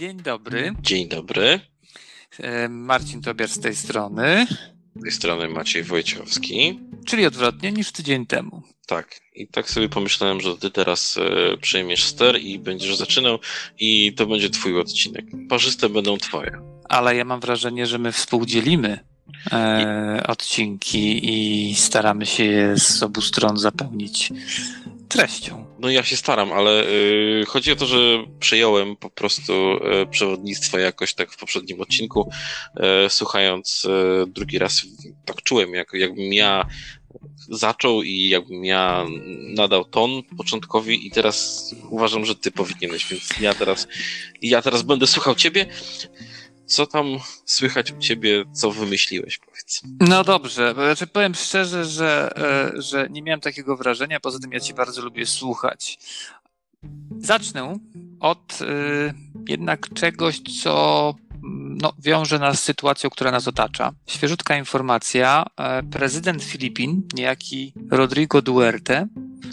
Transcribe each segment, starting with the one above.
Dzień dobry. Dzień dobry. E, Marcin Tobiar z tej strony. Z tej strony Maciej Wojciechowski. Czyli odwrotnie niż tydzień temu. Tak. I tak sobie pomyślałem, że ty teraz e, przejmiesz ster i będziesz zaczynał i to będzie twój odcinek. Parzyste będą twoje. Ale ja mam wrażenie, że my współdzielimy e, odcinki i staramy się je z obu stron zapełnić treścią. No ja się staram, ale y, chodzi o to, że przejąłem po prostu y, przewodnictwo jakoś tak w poprzednim odcinku, y, słuchając drugi raz, tak czułem, jak, jakbym ja zaczął i jakbym ja nadał ton początkowi i teraz uważam, że ty powinieneś, więc ja teraz, ja teraz będę słuchał ciebie. Co tam słychać u ciebie, co wymyśliłeś? No dobrze, znaczy powiem szczerze, że, e, że nie miałem takiego wrażenia, poza tym ja cię bardzo lubię słuchać. Zacznę od y, jednak czegoś, co no, wiąże nas z sytuacją, która nas otacza. Świeżutka informacja. E, prezydent Filipin, niejaki Rodrigo Duerte,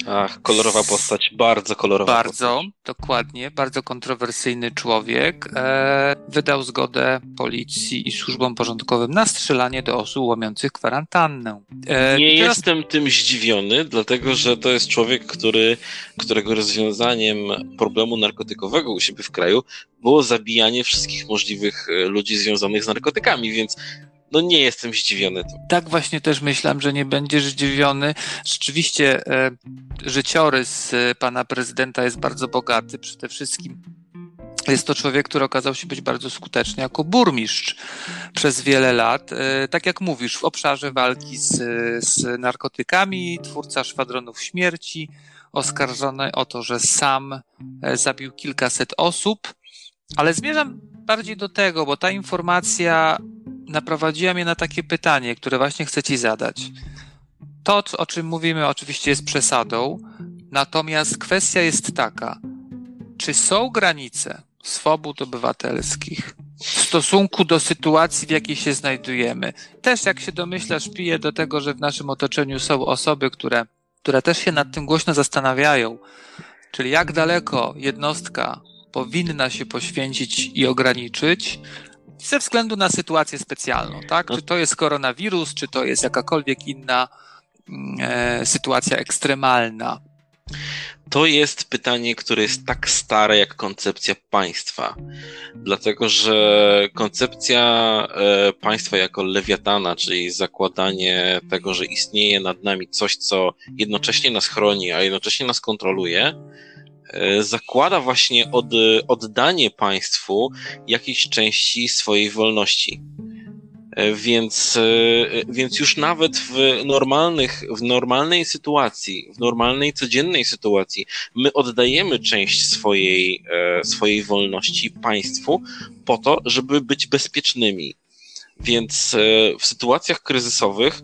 Ach, kolorowa postać, bardzo kolorowa bardzo, postać. dokładnie, bardzo kontrowersyjny człowiek. E, wydał zgodę policji i służbom porządkowym na strzelanie do osób łamiących kwarantannę. E, Nie teraz... jestem tym zdziwiony, dlatego że to jest człowiek, który, którego rozwiązaniem problemu narkotykowego u siebie w kraju było zabijanie wszystkich możliwych e, ludzi związanych z narkotykami, więc no nie jestem zdziwiony tym. Tak właśnie też myślałem, że nie będziesz zdziwiony. Rzeczywiście e, życiorys e, pana prezydenta jest bardzo bogaty. Przede wszystkim jest to człowiek, który okazał się być bardzo skuteczny jako burmistrz przez wiele lat. E, tak jak mówisz, w obszarze walki z, z narkotykami, twórca szwadronów śmierci, oskarżony o to, że sam e, zabił kilkaset osób. Ale zmierzam bardziej do tego, bo ta informacja naprowadziła mnie na takie pytanie, które właśnie chcę Ci zadać. To, o czym mówimy, oczywiście jest przesadą, natomiast kwestia jest taka: czy są granice swobód obywatelskich w stosunku do sytuacji, w jakiej się znajdujemy? Też, jak się domyślasz, piję do tego, że w naszym otoczeniu są osoby, które, które też się nad tym głośno zastanawiają. Czyli jak daleko jednostka powinna się poświęcić i ograniczyć, ze względu na sytuację specjalną, tak? Czy to jest koronawirus, czy to jest jakakolwiek inna mm, e, sytuacja ekstremalna. To jest pytanie, które jest tak stare jak koncepcja państwa. Dlatego, że koncepcja e, państwa jako lewiatana, czyli zakładanie tego, że istnieje nad nami coś, co jednocześnie nas chroni, a jednocześnie nas kontroluje, zakłada właśnie od, oddanie państwu jakiejś części swojej wolności. E, więc, e, więc już nawet w normalnych, w normalnej sytuacji, w normalnej, codziennej sytuacji, my oddajemy część swojej, swojej wolności państwu po to, żeby być bezpiecznymi. Więc w sytuacjach kryzysowych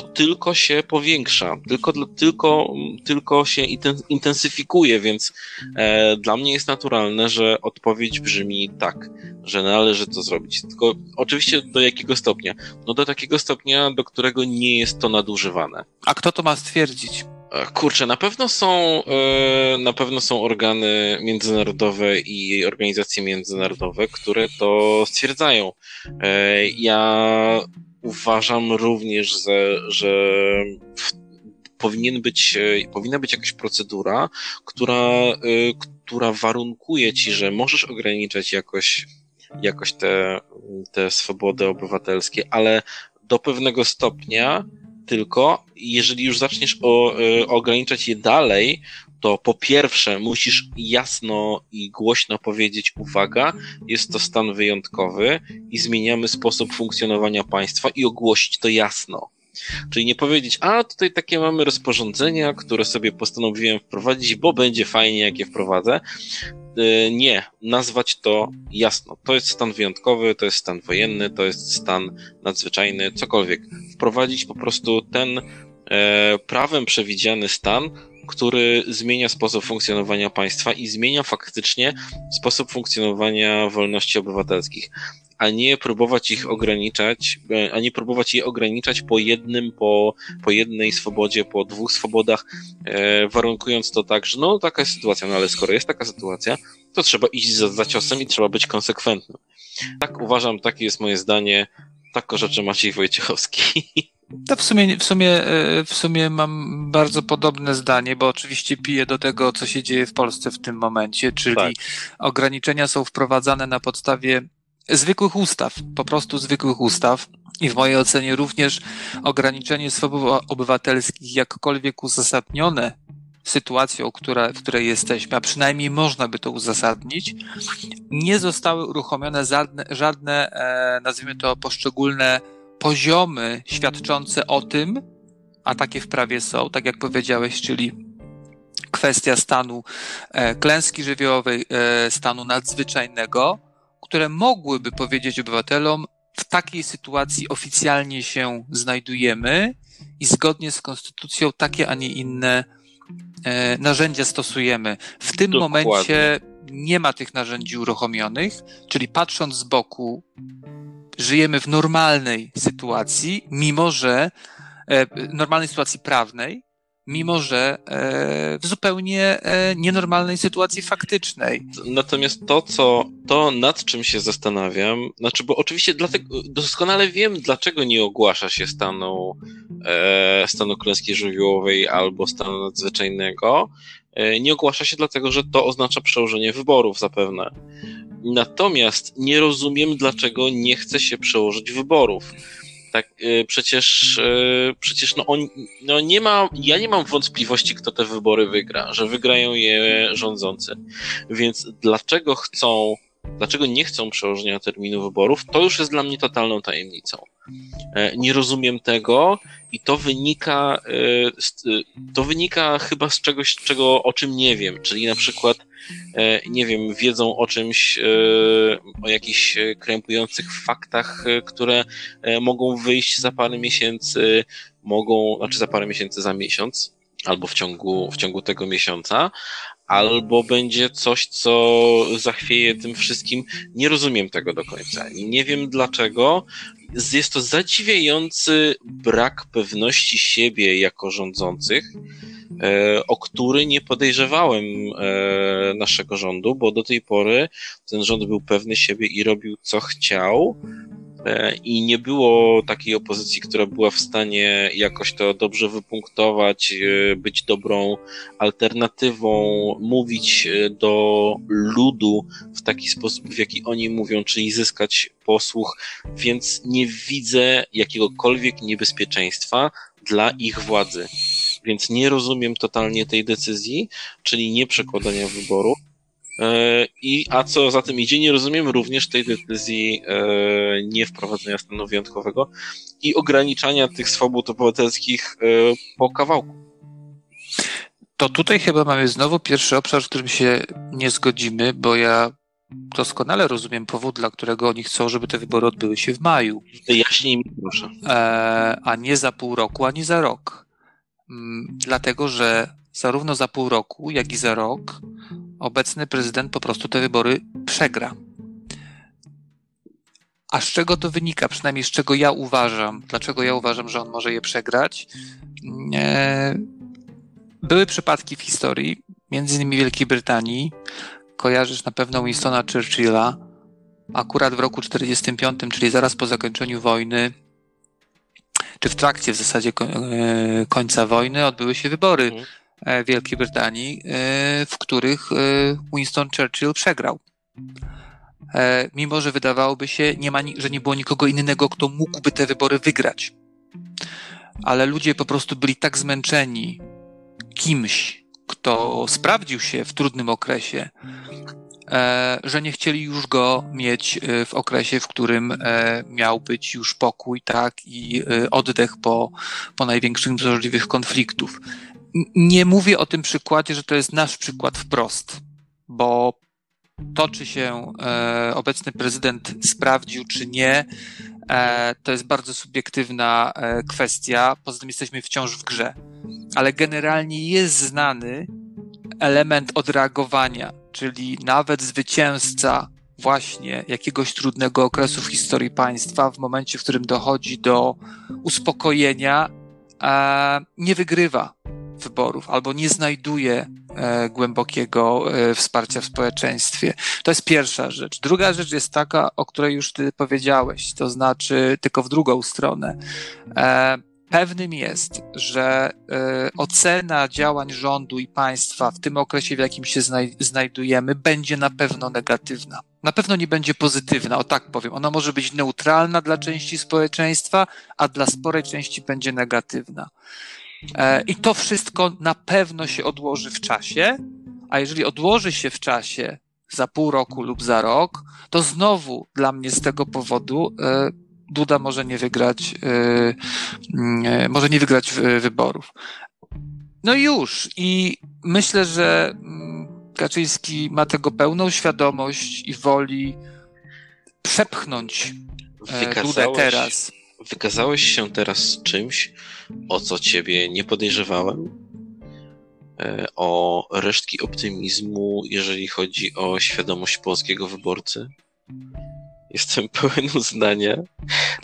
to tylko się powiększa, tylko, tylko, tylko się intensyfikuje, więc e, dla mnie jest naturalne, że odpowiedź brzmi tak, że należy to zrobić. Tylko oczywiście do jakiego stopnia? No do takiego stopnia, do którego nie jest to nadużywane. A kto to ma stwierdzić? E, kurczę, na pewno są e, na pewno są organy międzynarodowe i organizacje międzynarodowe, które to stwierdzają. E, ja uważam również, że, że powinien być, powinna być jakaś procedura, która, e, która warunkuje ci, że możesz ograniczać jakoś, jakoś te, te swobody obywatelskie, ale do pewnego stopnia tylko, jeżeli już zaczniesz o, e, ograniczać je dalej, to po pierwsze musisz jasno i głośno powiedzieć uwaga, jest to stan wyjątkowy i zmieniamy sposób funkcjonowania państwa i ogłosić to jasno. Czyli nie powiedzieć, a tutaj takie mamy rozporządzenia, które sobie postanowiłem wprowadzić, bo będzie fajnie, jak je wprowadzę. Y, nie, nazwać to jasno. To jest stan wyjątkowy, to jest stan wojenny, to jest stan nadzwyczajny, cokolwiek. Wprowadzić po prostu ten e, prawem przewidziany stan, który zmienia sposób funkcjonowania państwa i zmienia faktycznie sposób funkcjonowania wolności obywatelskich. a nie próbować ich ograniczać, e, a nie próbować je ograniczać po jednym, po, po jednej swobodzie, po dwóch swobodach, e, warunkując to tak, że no taka jest sytuacja, no ale skoro jest taka sytuacja, to trzeba iść za, za ciosem i trzeba być konsekwentnym. Tak uważam, takie jest moje zdanie. Tak rzeczy Maciej Wojciechowski. To w sumie, w, sumie, e, w sumie mam bardzo podobne zdanie, bo oczywiście piję do tego, co się dzieje w Polsce w tym momencie, czyli tak. ograniczenia są wprowadzane na podstawie zwykłych ustaw, po prostu zwykłych ustaw. I w mojej ocenie również ograniczenie swobód obywatelskich, jakkolwiek uzasadnione sytuacją, która, w której jesteśmy, a przynajmniej można by to uzasadnić, nie zostały uruchomione żadne, żadne e, nazwijmy to, poszczególne poziomy świadczące o tym, a takie w prawie są, tak jak powiedziałeś, czyli kwestia stanu e, klęski żywiołowej, e, stanu nadzwyczajnego, które mogłyby powiedzieć obywatelom, w takiej sytuacji oficjalnie się znajdujemy i zgodnie z konstytucją takie, a nie inne e, narzędzia stosujemy. W tym Dokładnie. momencie nie ma tych narzędzi uruchomionych, czyli patrząc z boku, żyjemy w normalnej sytuacji, mimo że e, normalnej sytuacji prawnej, mimo że e, w zupełnie e, nienormalnej sytuacji faktycznej. Natomiast to, co, to nad czym się zastanawiam, znaczy, bo oczywiście dlatego, doskonale wiem, dlaczego nie ogłasza się stanu, stanu klęski żywiołowej albo stanu nadzwyczajnego. Nie ogłasza się dlatego, że to oznacza przełożenie wyborów zapewne. Natomiast nie rozumiem, dlaczego nie chce się przełożyć wyborów tak y, przecież, y, przecież no, on, no nie ma, ja nie mam wątpliwości, kto te wybory wygra, że wygrają je rządzący. Więc dlaczego chcą, dlaczego nie chcą przełożenia terminu wyborów, to już jest dla mnie totalną tajemnicą. E, nie rozumiem tego i to wynika, e, e, to wynika chyba z czegoś, czego, o czym nie wiem, czyli na przykład, nie wiem, wiedzą o czymś, o jakichś krępujących faktach, które mogą wyjść za parę miesięcy, mogą, znaczy za parę miesięcy, za miesiąc, albo w ciągu, w ciągu tego miesiąca, albo będzie coś, co zachwieje tym wszystkim. Nie rozumiem tego do końca. Nie wiem dlaczego jest to zadziwiający brak pewności siebie jako rządzących, e, o który nie podejrzewałem e, naszego rządu, bo do tej pory ten rząd był pewny siebie i robił co chciał. E, I nie było takiej opozycji, która była w stanie jakoś to dobrze wypunktować, być dobrą alternatywą, mówić do ludu w taki sposób, w jaki oni mówią, czyli zyskać posłuch, więc nie widzę jakiegokolwiek niebezpieczeństwa dla ich władzy. Więc nie rozumiem totalnie tej decyzji, czyli nie przekładania wyboru. E, I, a co za tym idzie, nie rozumiem również tej decyzji e, nie wprowadzenia stanu wyjątkowego i ograniczania tych swobód obywatelskich e, po kawałku. To tutaj chyba mamy znowu pierwszy obszar, w którym się nie zgodzimy, bo ja doskonale rozumiem powód, dla którego oni chcą, żeby te wybory odbyły się w maju. Jaśniej mi proszę. E, a nie za pół roku, ani za rok. Mm, dlatego, że zarówno za pół roku, jak i za rok obecny prezydent po prostu te wybory przegra. A z czego to wynika? Przynajmniej z czego ja uważam, dlaczego ja uważam, że on może je przegrać? Były przypadki w historii, między innymi Wielkiej Brytanii, kojarzysz na pewno Winstona Churchilla. Akurat w roku 1945, czyli zaraz po zakończeniu wojny, czy w trakcie w zasadzie e, końca wojny, odbyły się wybory mhm. Wielkiej Brytanii, e, w których Winston Churchill przegrał. Mimo, że wydawałoby się, nie ma, że nie było nikogo innego, kto mógłby te wybory wygrać. Ale ludzie po prostu byli tak zmęczeni kimś, kto sprawdził się w trudnym okresie, e, że nie chcieli już go mieć e, w okresie, w którym e, miał być już pokój, tak, i oddech po, po największym z możliwych konfliktów. Nie mówię o tym przykładzie, że to jest nasz przykład wprost, bo to, czy się obecny prezydent sprawdził, czy nie, to jest bardzo subiektywna kwestia. Poza tym jesteśmy wciąż w grze. Ale generalnie jest znany element odreagowania, czyli nawet zwycięzca właśnie jakiegoś trudnego okresu w historii państwa, w momencie, w którym dochodzi do uspokojenia, nie wygrywa wyborów albo nie znajduje e, głębokiego e, wsparcia w społeczeństwie. To jest pierwsza rzecz. Druga rzecz jest taka, o której już ty powiedziałeś, to znaczy tylko w drugą stronę. E, pewnym jest, że ocena działań rządu i państwa w tym okresie, w jakim się znajdujemy, będzie na pewno negatywna. Na pewno nie będzie pozytywna, o tak powiem. Ona może być neutralna dla części społeczeństwa, a dla sporej części będzie negatywna. E, I to wszystko na pewno się odłoży w czasie, a jeżeli odłoży się w czasie za pół roku lub za rok, to znowu dla mnie z tego powodu e, Duda może nie wygrać, e, może nie wygrać wyborów. No i już. I myślę, że mm, Kaczyński ma tego pełną świadomość i woli przepchnąć Dudę teraz. Wykazałeś się teraz czymś, o co ciebie nie podejrzewałem, e, o resztki optymizmu, jeżeli chodzi o świadomość polskiego wyborcy. Jestem pełen uznania.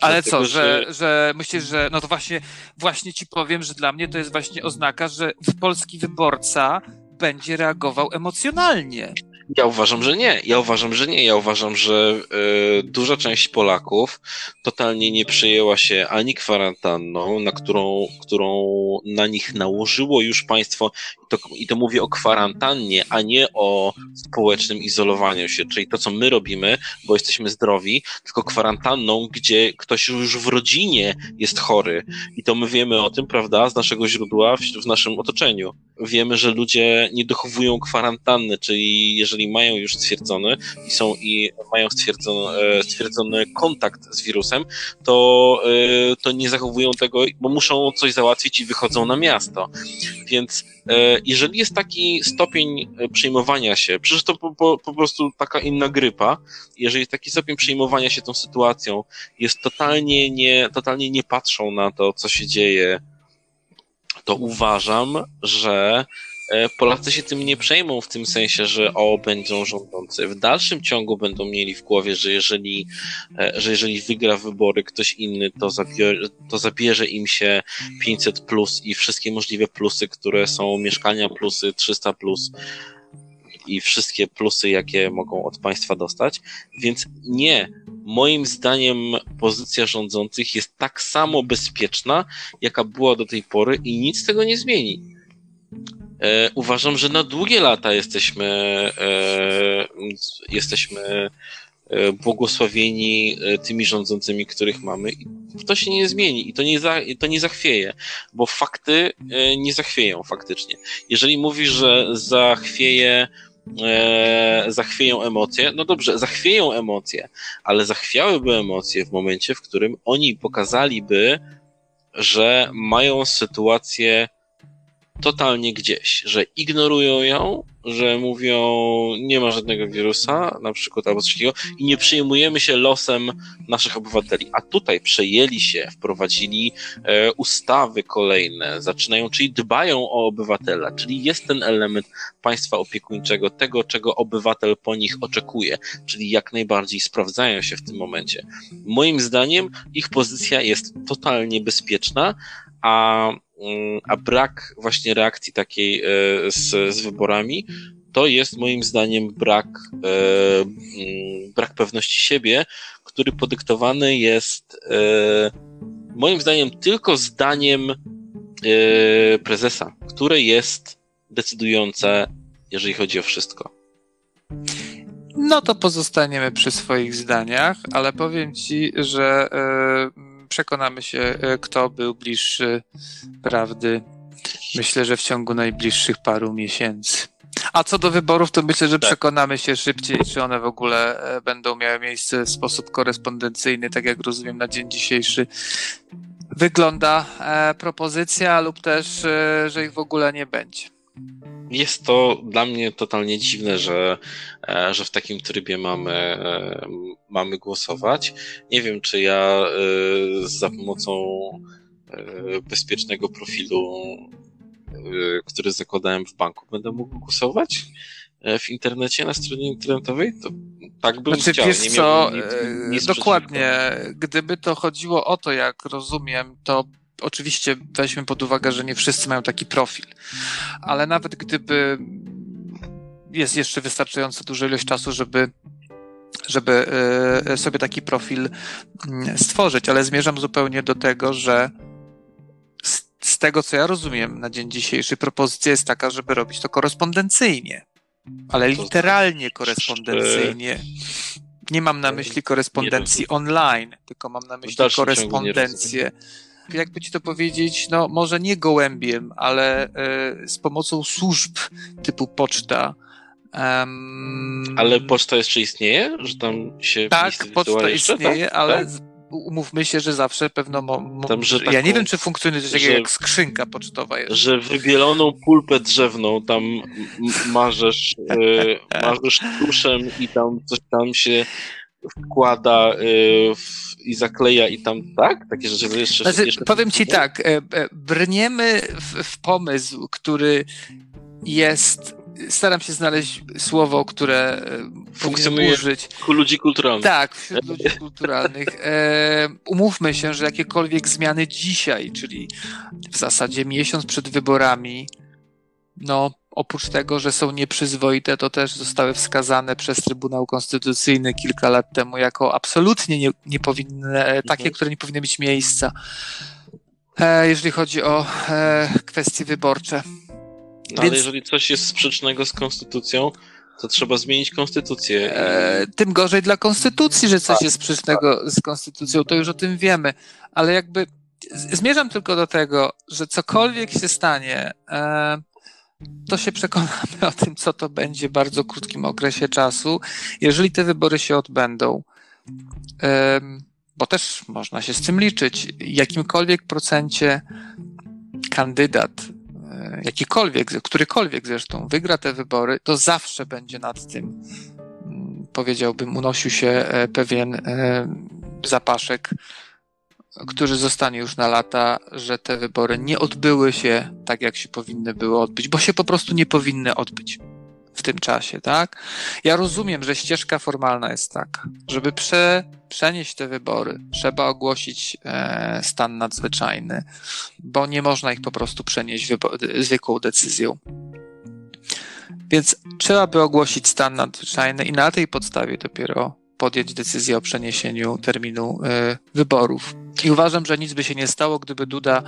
Ale dlatego, co, że, że... że myślisz, że no to właśnie, właśnie ci powiem, że dla mnie to jest właśnie oznaka, że polski wyborca będzie reagował emocjonalnie. Ja uważam, że nie. Ja uważam, że nie. Ja uważam, że y, duża część Polaków totalnie nie przyjęła się ani kwarantanną, na którą, którą na nich nałożyło już państwo, i to, i to mówię o kwarantannie, a nie o społecznym izolowaniu się, czyli to, co my robimy, bo jesteśmy zdrowi, tylko kwarantanną, gdzie ktoś już w rodzinie jest chory. I to my wiemy o tym, prawda, z naszego źródła w, w naszym otoczeniu. Wiemy, że ludzie nie dochowują kwarantanny, czyli jeżeli mają już stwierdzony i są i mają stwierdzony, e, stwierdzony kontakt z wirusem, to, e, to nie zachowują tego, bo muszą coś załatwić i wychodzą na miasto. Więc e, jeżeli jest taki stopień przejmowania się, przecież to po, po, po prostu taka inna grypa, jeżeli taki stopień przejmowania się tą sytuacją jest totalnie nie, totalnie nie patrzą na to, co się dzieje, to uważam, że E, Polacy się tym nie przejmą w tym sensie, że o, będą rządzący. W dalszym ciągu będą mieli w głowie, że jeżeli, e, że jeżeli wygra wybory ktoś inny, to, to zabierze im się 500 plus i wszystkie możliwe plusy, które są mieszkania plusy, 300 plus i wszystkie plusy, jakie mogą od państwa dostać. Więc nie, moim zdaniem pozycja rządzących jest tak samo bezpieczna, jaka była do tej pory i nic tego nie zmieni. E, uważam, że na długie lata jesteśmy, e, jesteśmy e, błogosławieni tymi rządzącymi, których mamy i to się nie zmieni i to nie, za, to nie zachwieje, bo fakty nie zachwieją faktycznie. Jeżeli mówisz, że zachwieje e, zachwieją emocje, no dobrze, zachwieją emocje, ale zachwiałyby emocje w momencie, w którym oni pokazaliby, że mają sytuację totalnie gdzieś, że ignorują ją, że mówią, nie ma żadnego wirusa, na przykład, albo coś takiego, i nie przejmujemy się losem naszych obywateli. A tutaj przejęli się, wprowadzili e, ustawy kolejne, zaczynają, czyli dbają o obywatela, czyli jest ten element państwa opiekuńczego, tego, czego obywatel po nich oczekuje, czyli jak najbardziej sprawdzają się w tym momencie. Moim zdaniem ich pozycja jest totalnie bezpieczna, a a brak właśnie reakcji takiej e, z, z wyborami, to jest moim zdaniem brak, e, mm, brak pewności siebie, który podyktowany jest e, moim zdaniem tylko zdaniem prezesa, które jest decydujące, jeżeli chodzi o wszystko. No to pozostaniemy przy swoich zdaniach, ale powiem ci, że przekonamy się, e, kto był bliższy prawdy. Myślę, że w ciągu najbliższych paru miesięcy. A co do wyborów, to myślę, że tak. przekonamy się szybciej, czy one w ogóle e, będą miały miejsce w sposób korespondencyjny, tak jak rozumiem na dzień dzisiejszy. Wygląda e, propozycja, lub też, że ich w ogóle nie będzie jest to dla mnie totalnie dziwne, że, e, że w takim trybie mamy, e, mamy głosować. Nie wiem, czy ja e, za pomocą bezpiecznego profilu, który zakładałem w banku, będę mógł głosować. w internecie, na stronie internetowej? To tak bym znaczy, chciał. Wiesz nie co, nic, nic dokładnie. Gdyby to chodziło o to, jak rozumiem, to oczywiście weźmy pod uwagę, że nie wszyscy mają taki profil, ale nawet gdyby jest jeszcze wystarczająco duża ilość czasu, żeby żeby e, sobie taki profil mm, stworzyć, ale zmierzam zupełnie do tego, że z, z tego, co ja rozumiem na dzień dzisiejszy, propozycja jest taka, żeby robić to korespondencyjnie, ale literalnie korespondencyjnie. Nie mam na myśli korespondencji online, tylko mam na myśli korespondencję jakby ci to powiedzieć, no może nie gołębiem, ale y, z pomocą służb typu poczta. Um, ale poczta jeszcze istnieje? Że tam się Tak, poczta jeszcze, istnieje, tak? ale tak? umówmy się, że zawsze pewno. Mo, mo, tam, że taką, ja nie wiem, czy funkcjonuje coś takiego jak skrzynka pocztowa. Jest. Że wybieloną pulpę drzewną tam marzesz, yy, marzesz tuszem i tam coś tam się wkłada y, w, i zakleja i tam, tak? Takie rzeczy jeszcze... Znaczy, jeszcze powiem ci tak, e, e, brniemy w, w pomysł, który jest staram się znaleźć słowo, które e, funkcjonuje użyć. u ludzi kulturalnych. Tak, wśród ludzi kulturalnych. Umówmy się, że jakiekolwiek zmiany dzisiaj, czyli w zasadzie miesiąc przed wyborami, no oprócz tego, że są nieprzyzwoite, to też zostały wskazane przez Trybunał Konstytucyjny kilka lat temu jako absolutnie nie, nie powinne, e, takie, mhm. które nie powinny mieć miejsca, e, jeżeli chodzi o e, kwestie wyborcze. No, Więc... Ale jeżeli coś jest sprzecznego z konstytucją, to trzeba zmienić konstytucję. E, tym gorzej dla konstytucji, że coś tak, jest sprzecznego tak. z konstytucją, to już o tym wiemy. Ale jakby zmierzam tylko do tego, że cokolwiek się stanie, e, to się przekonamy o tym, co to będzie w bardzo krótkim okresie czasu. Jeżeli te wybory się odbędą, bo też można się z tym liczyć, jakimkolwiek procencie kandydat, e, jakikolwiek, którykolwiek zresztą wygra te wybory, to zawsze będzie nad tym, mm, powiedziałbym, unosił się e, pewien e, zapaszek który zostanie już na lata, że te wybory nie odbyły się tak, jak się powinny były odbyć, bo się po prostu nie powinny odbyć w tym czasie, tak? Ja rozumiem, że ścieżka formalna jest taka, żeby prze, przenieść te wybory, trzeba ogłosić e, stan nadzwyczajny, bo nie można ich po prostu przenieść zwykłą decyzją. Więc trzeba by ogłosić stan nadzwyczajny i na tej podstawie dopiero podjąć decyzję o przeniesieniu terminu e, wyborów. I uważam, że nic by się nie stało, gdyby Duda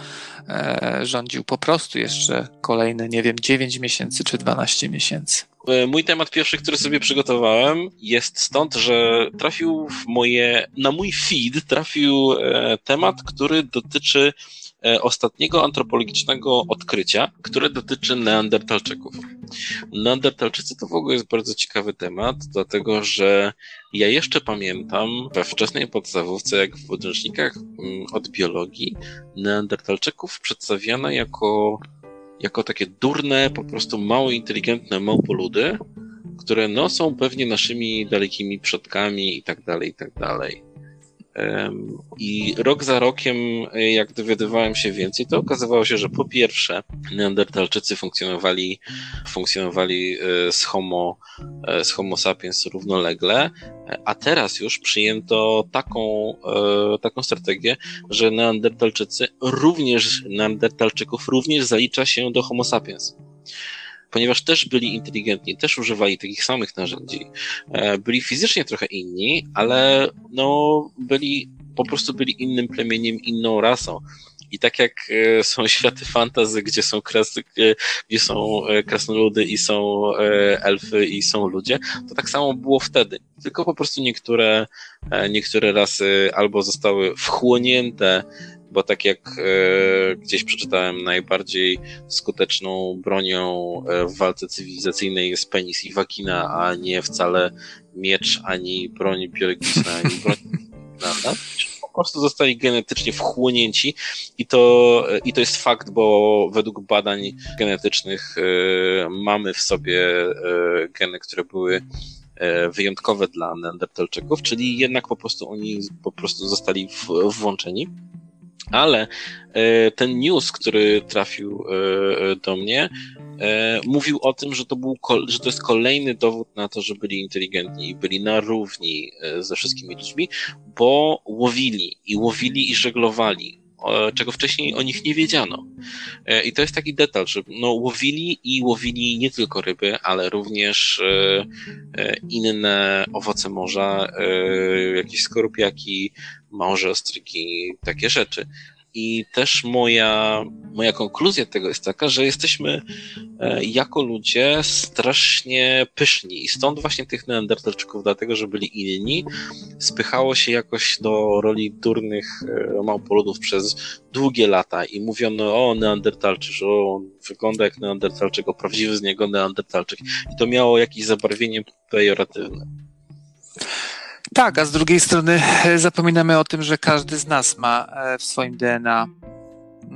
e, rządził po prostu jeszcze kolejne, nie wiem, 9 miesięcy czy 12 miesięcy. E, mój temat pierwszy, który sobie przygotowałem, jest stąd, że trafił w moje, na mój feed trafił temat, który dotyczy E, ostatniego antropologicznego odkrycia, które dotyczy Neandertalczyków. Neandertalczycy to w ogóle jest bardzo ciekawy temat, dlatego że ja jeszcze pamiętam we wczesnej podstawówce, jak w podręcznikach mm, od biologii, Neandertalczyków przedstawiano jako, jako takie durne, po prostu mało inteligentne małpoludy, które no są pewnie naszymi dalekimi przodkami i tak dalej, i tak dalej. I rok za rokiem, e, jak dowiadywałem się więcej, to okazywało się, że po pierwsze, Neandertalczycy funkcjonowali, funkcjonowali e, z Homo, e, z homo sapiens równolegle, a teraz już przyjęto taką, taką strategię, że Neandertalczycy również, Neandertalczyków również zalicza się do Homo sapiens ponieważ też byli inteligentni, też używali takich samych narzędzi. E, byli fizycznie trochę inni, ale no, byli, po prostu byli innym plemieniem, inną rasą. I tak jak e, są światy fantazy, gdzie są, kras, e, gdzie są krasnoludy i są elfy i są ludzie, to tak samo było wtedy. Tylko po prostu niektóre, niektóre rasy albo zostały wchłonięte bo tak jak e, gdzieś przeczytałem, najbardziej skuteczną bronią e, w walce cywilizacyjnej jest penis i wagina, a nie wcale miecz, ani broń biologiczna, ani broń prawda? po prostu zostali genetycznie wchłonięci i to, i to jest fakt, bo według badań genetycznych e, mamy w sobie e, geny, które były wyjątkowe dla neandertalczyków, czyli jednak po prostu oni po prostu zostali w, włączeni. Ale e, ten news, który trafił e, do mnie, e, mówił o tym, że to, był, że to jest kolejny dowód na to, że byli inteligentni i byli na równi ze wszystkimi ludźmi, bo łowili i łowili i żeglowali czego wcześniej o nich nie wiedziano. I to jest taki detal, że no, łowili i łowili nie tylko ryby, ale również inne owoce morza, jakieś skorupiaki, małże ostrygi, takie rzeczy. I też moja, moja konkluzja tego jest taka, że jesteśmy e, jako ludzie strasznie pyszni i stąd właśnie tych neandertalczyków, dlatego że byli inni, spychało się jakoś do roli durnych e, małpoludów przez długie lata i mówiono o neandertalczyk, że on wygląda jak neandertalczyk, o prawdziwy z niego neandertalczyk i to miało jakieś zabarwienie pejoratywne. Tak, a z drugiej strony e, zapominamy o tym, że każdy z nas ma e, w swoim DNA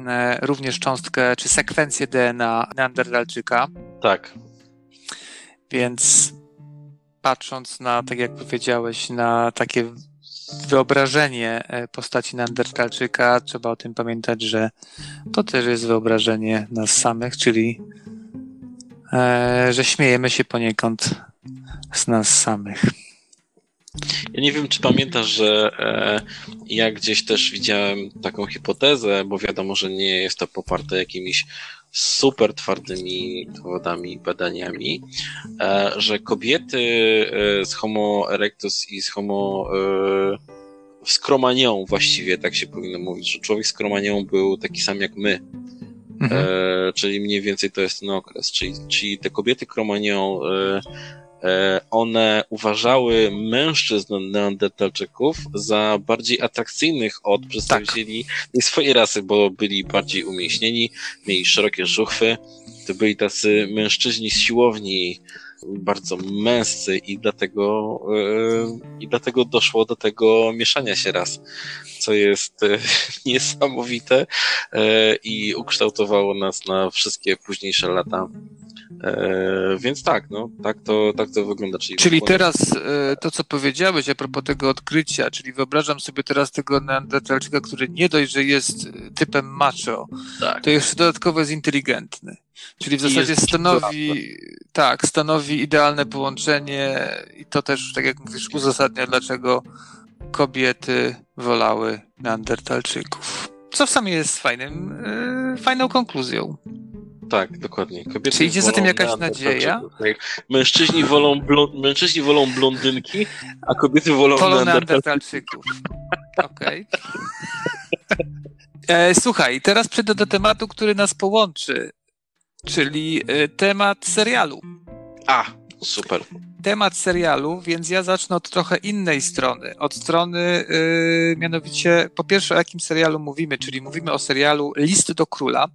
e, również cząstkę czy sekwencję DNA Neandertalczyka. Tak. Więc patrząc na, tak jak powiedziałeś, na takie wyobrażenie postaci Neandertalczyka, trzeba o tym pamiętać, że to też jest wyobrażenie nas samych, czyli że śmiejemy się poniekąd z nas samych. Ja nie wiem, czy pamiętasz, że e, ja gdzieś też widziałem taką hipotezę, bo wiadomo, że nie jest to poparte jakimiś super twardymi dowodami, badaniami, e, że kobiety e, z Homo erectus i z Homo e, z Kromanią właściwie, tak się powinno mówić, że człowiek z Kromanią był taki sam jak my. Mhm. E, czyli mniej więcej to jest ten okres. Czyli, czyli te kobiety Kromanią e, E, one uważały mężczyzn neandertalczyków za bardziej atrakcyjnych od przedstawicieli tak. swojej rasy, bo byli bardziej umieśnieni, mieli szerokie żuchwy, to byli tacy mężczyźni z siłowni, bardzo męscy i dlatego, yy, i dlatego doszło do tego mieszania się raz, co jest yy, niesamowite i ukształtowało nas na wszystkie późniejsze lata E, więc tak, no, tak to, tak to wygląda. Czyli, czyli teraz e, to, co powiedziałeś a propos tego odkrycia, czyli wyobrażam sobie teraz tego neandertalczyka, który nie dość, że jest typem macho, tak. to jeszcze dodatkowo jest inteligentny. Czyli w zasadzie stanowi, tak, stanowi idealne połączenie i to też, tak jak mówisz, uzasadnia, dlaczego kobiety wolały neandertalczyków. Co w samej jest fajnym, yy, fajną konkluzją. Tak, dokładnie. Kobiety Czy idzie za tym jakaś nadzieja? Tak. Mężczyźni wolą, mężczyźni wolą blondynki, a kobiety wolą, wolą neandertalczyków. Okej. Okay. E, słuchaj, teraz przejdę do tematu, który nas połączy, czyli e, temat serialu. A, super. Temat serialu, więc ja zacznę od trochę innej strony. Od strony, yy, mianowicie, po pierwsze, o jakim serialu mówimy, czyli mówimy o serialu List do Króla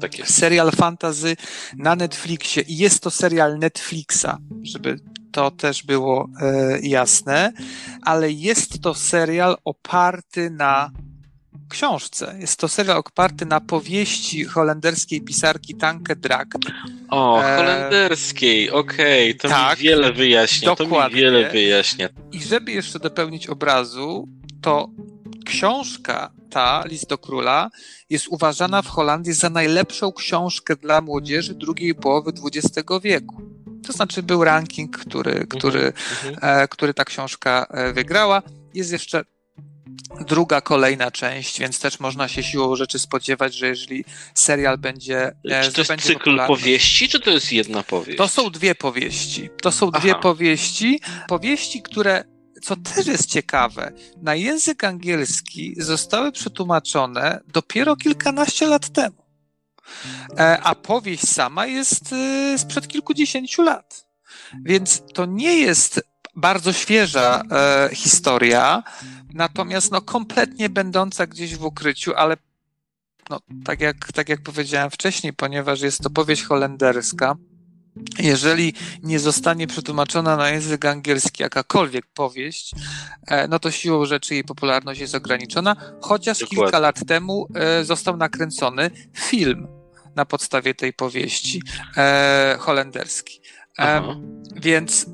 tak. Serial fantazy na Netflixie i jest to serial Netflixa, żeby to też było e, jasne, ale jest to serial oparty na książce. Jest to serial oparty na powieści holenderskiej pisarki Tanke Dragt. O, e, holenderskiej, okej, okay. to tak, mi wiele wyjaśnia, dokładnie. to mi wiele wyjaśnia. I żeby jeszcze dopełnić obrazu, to książka ta, List do Króla, jest uważana w Holandii za najlepszą książkę dla młodzieży drugiej połowy XX wieku. To znaczy był ranking, który, mhm, który, mhm. e, który ta książka e, wygrała. Jest jeszcze druga, kolejna część, więc też można się siłą rzeczy spodziewać, że jeżeli serial będzie. E, czy to jest cykl powieści, czy to jest jedna powieść? To są dwie powieści. To są dwie Aha. powieści. Powieści, które co też jest ciekawe, na język angielski zostały przetłumaczone dopiero kilkanaście lat temu. E, a powieść sama jest y, sprzed kilkudziesięciu lat. Więc to nie jest bardzo świeża e, historia, natomiast no, kompletnie będąca gdzieś w ukryciu, ale no, tak, jak, tak jak powiedziałem wcześniej, ponieważ jest to powieść holenderska, jeżeli nie zostanie przetłumaczona na język angielski jakakolwiek powieść, e, no to siłą rzeczy jej popularność jest ograniczona, chociaż Dokładnie. kilka lat temu e, został nakręcony film na podstawie tej powieści e, holenderski. Więc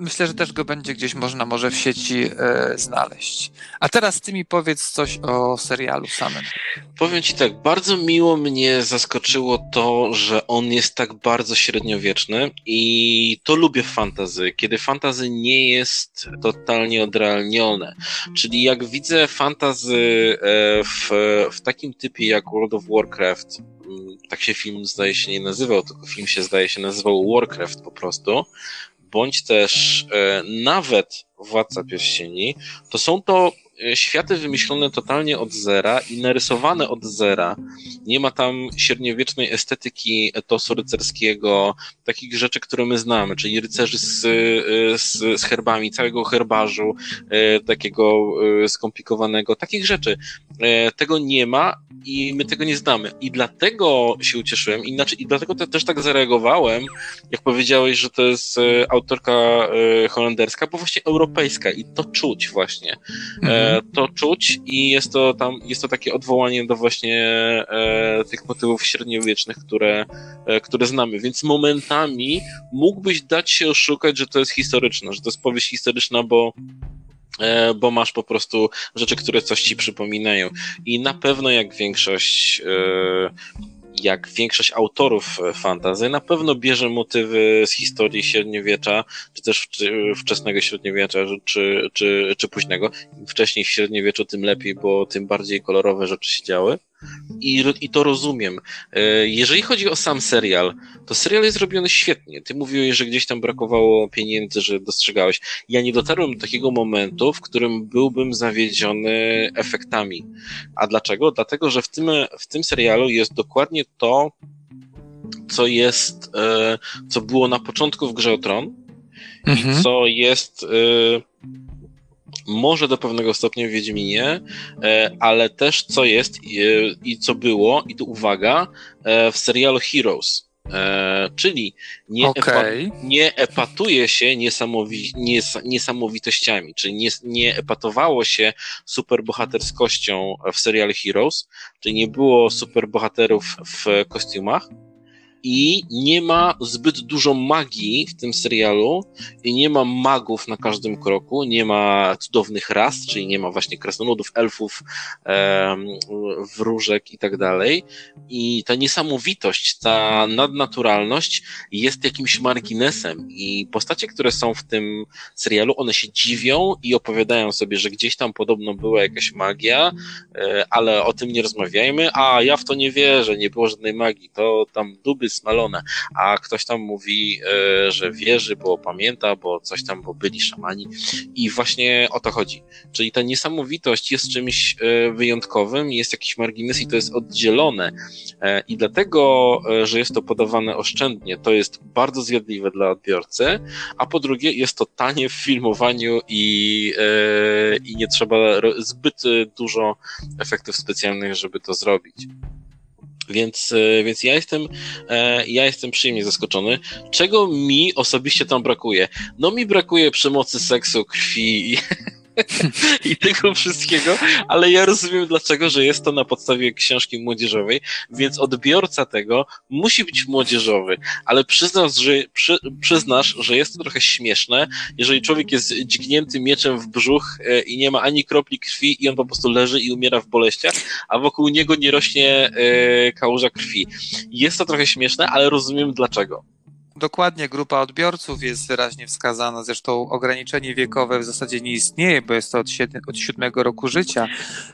myślę, że też go będzie gdzieś można może w sieci e, znaleźć. A teraz ty mi powiedz coś o serialu samym. Powiem ci tak, bardzo miło mnie zaskoczyło to, że on jest tak bardzo średniowieczny i to lubię w fantazy, kiedy fantazy nie jest totalnie odrealnione. Czyli jak widzę fantazy e, w, w takim typie jak World of Warcraft, mm, tak się film zdaje się nie nazywał, tylko film się zdaje się nazywał Warcraft po prostu, bądź też e, nawet Władca Pierścieni, to są to światy wymyślone totalnie od zera i narysowane od zera. Nie ma tam średniowiecznej estetyki etosu rycerskiego, takich rzeczy, które my znamy, czyli rycerzy z, e, z, z herbami, całego herbarzu, takiego skomplikowanego, takich rzeczy. Tego nie ma i my tego nie znamy. I dlatego się ucieszyłem, inaczej, i dlatego te, też tak zareagowałem, jak powiedziałeś, że to jest e, autorka e, holenderska, bo właśnie europejska i to czuć właśnie. E, mhm. To czuć i jest to tam, jest to takie odwołanie do właśnie tych motywów średniowiecznych, które, które znamy. Więc momentami mógłbyś dać się oszukać, że to jest historyczne, że to jest powieść historyczna, bo E, bo masz po prostu rzeczy, które coś ci przypominają. I na pewno jak większość e, jak większość autorów fantazy, na pewno bierze motywy z historii średniowiecza, czy też wczesnego średniowiecza, czy, czy, czy późnego. Wcześniej w średniowieczu, tym lepiej, bo tym bardziej kolorowe rzeczy się działy. I, I to rozumiem. E, jeżeli chodzi o sam serial, to serial jest zrobiony świetnie. Ty mówiłeś, że gdzieś tam brakowało pieniędzy, że dostrzegałeś. Ja nie dotarłem do takiego momentu, w którym byłbym zawiedziony efektami. A dlaczego? Dlatego, że w tym, w tym serialu jest dokładnie to, co jest, e, co było na początku w Grze o Tron mhm. i co jest e, może do pewnego stopnia w Wiedźminie, e, ale też co jest e, i co było, i tu uwaga, e, w serialu Heroes. czyli nie, okay. epa, nie epatuje się niesamowi, nies, niesamowitościami, czyli nie, nie epatowało się superbohaterskością w serialu Heroes, czyli nie było superbohaterów w kostiumach, i nie ma zbyt dużo magii w tym serialu i nie ma magów na każdym kroku, nie ma cudownych ras, czyli nie ma właśnie krasnoludów, elfów, em, wróżek i tak dalej. I ta niesamowitość, ta nadnaturalność jest jakimś marginesem i postacie, które są w tym serialu, one się dziwią i opowiadają sobie, że gdzieś tam podobno była jakaś magia, e, ale o tym nie rozmawiajmy, a ja w to nie wierzę, nie było żadnej magii, to tam duby smalone, a ktoś tam mówi, e, że wierzy, bo pamięta, bo coś tam, bo byli szamani i właśnie o to chodzi. Czyli ta niesamowitość jest czymś e, wyjątkowym, jest jakiś margines i to jest oddzielone e, i dlatego, że jest to podawane oszczędnie, to jest bardzo zjadliwe dla odbiorcy, a po drugie jest to tanie w filmowaniu i, i nie trzeba zbyt dużo efektów specjalnych, żeby to zrobić. Więc, e, więc ja jestem, e, ja jestem przyjemnie zaskoczony. Czego mi osobiście tam brakuje? No mi brakuje przemocy, seksu, krwi i, tego wszystkiego, ale ja rozumiem dlaczego, że jest to na podstawie książki młodzieżowej, więc odbiorca tego musi być młodzieżowy, ale przyznasz, że, przy, przyznasz, że jest to trochę śmieszne, jeżeli człowiek jest dźgnięty mieczem w brzuch e, i nie ma ani kropli krwi i on po prostu leży i umiera w boleściach, a wokół niego nie rośnie e, kałuża krwi. Jest to trochę śmieszne, ale rozumiem dlaczego. Dokładnie, grupa odbiorców jest wyraźnie wskazana. Zresztą ograniczenie wiekowe w zasadzie nie istnieje, bo jest to od, siedem, od siódmego roku życia.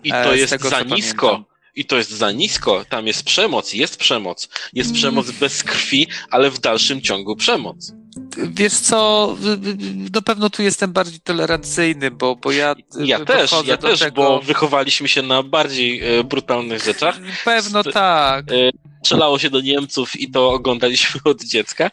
I to e, jest tego, za nisko. Pamiętam. I to jest za nisko. Tam jest przemoc, jest przemoc. Jest przemoc bez krwi, ale w dalszym ciągu przemoc. Wiesz co, na pewno tu jestem bardziej tolerancyjny, bo, bo ja. Ja też, ja też, tego... bo wychowaliśmy się na bardziej e, brutalnych rzeczach. Pewno tak. E, strzelało się do Niemców i to oglądaliśmy od dziecka.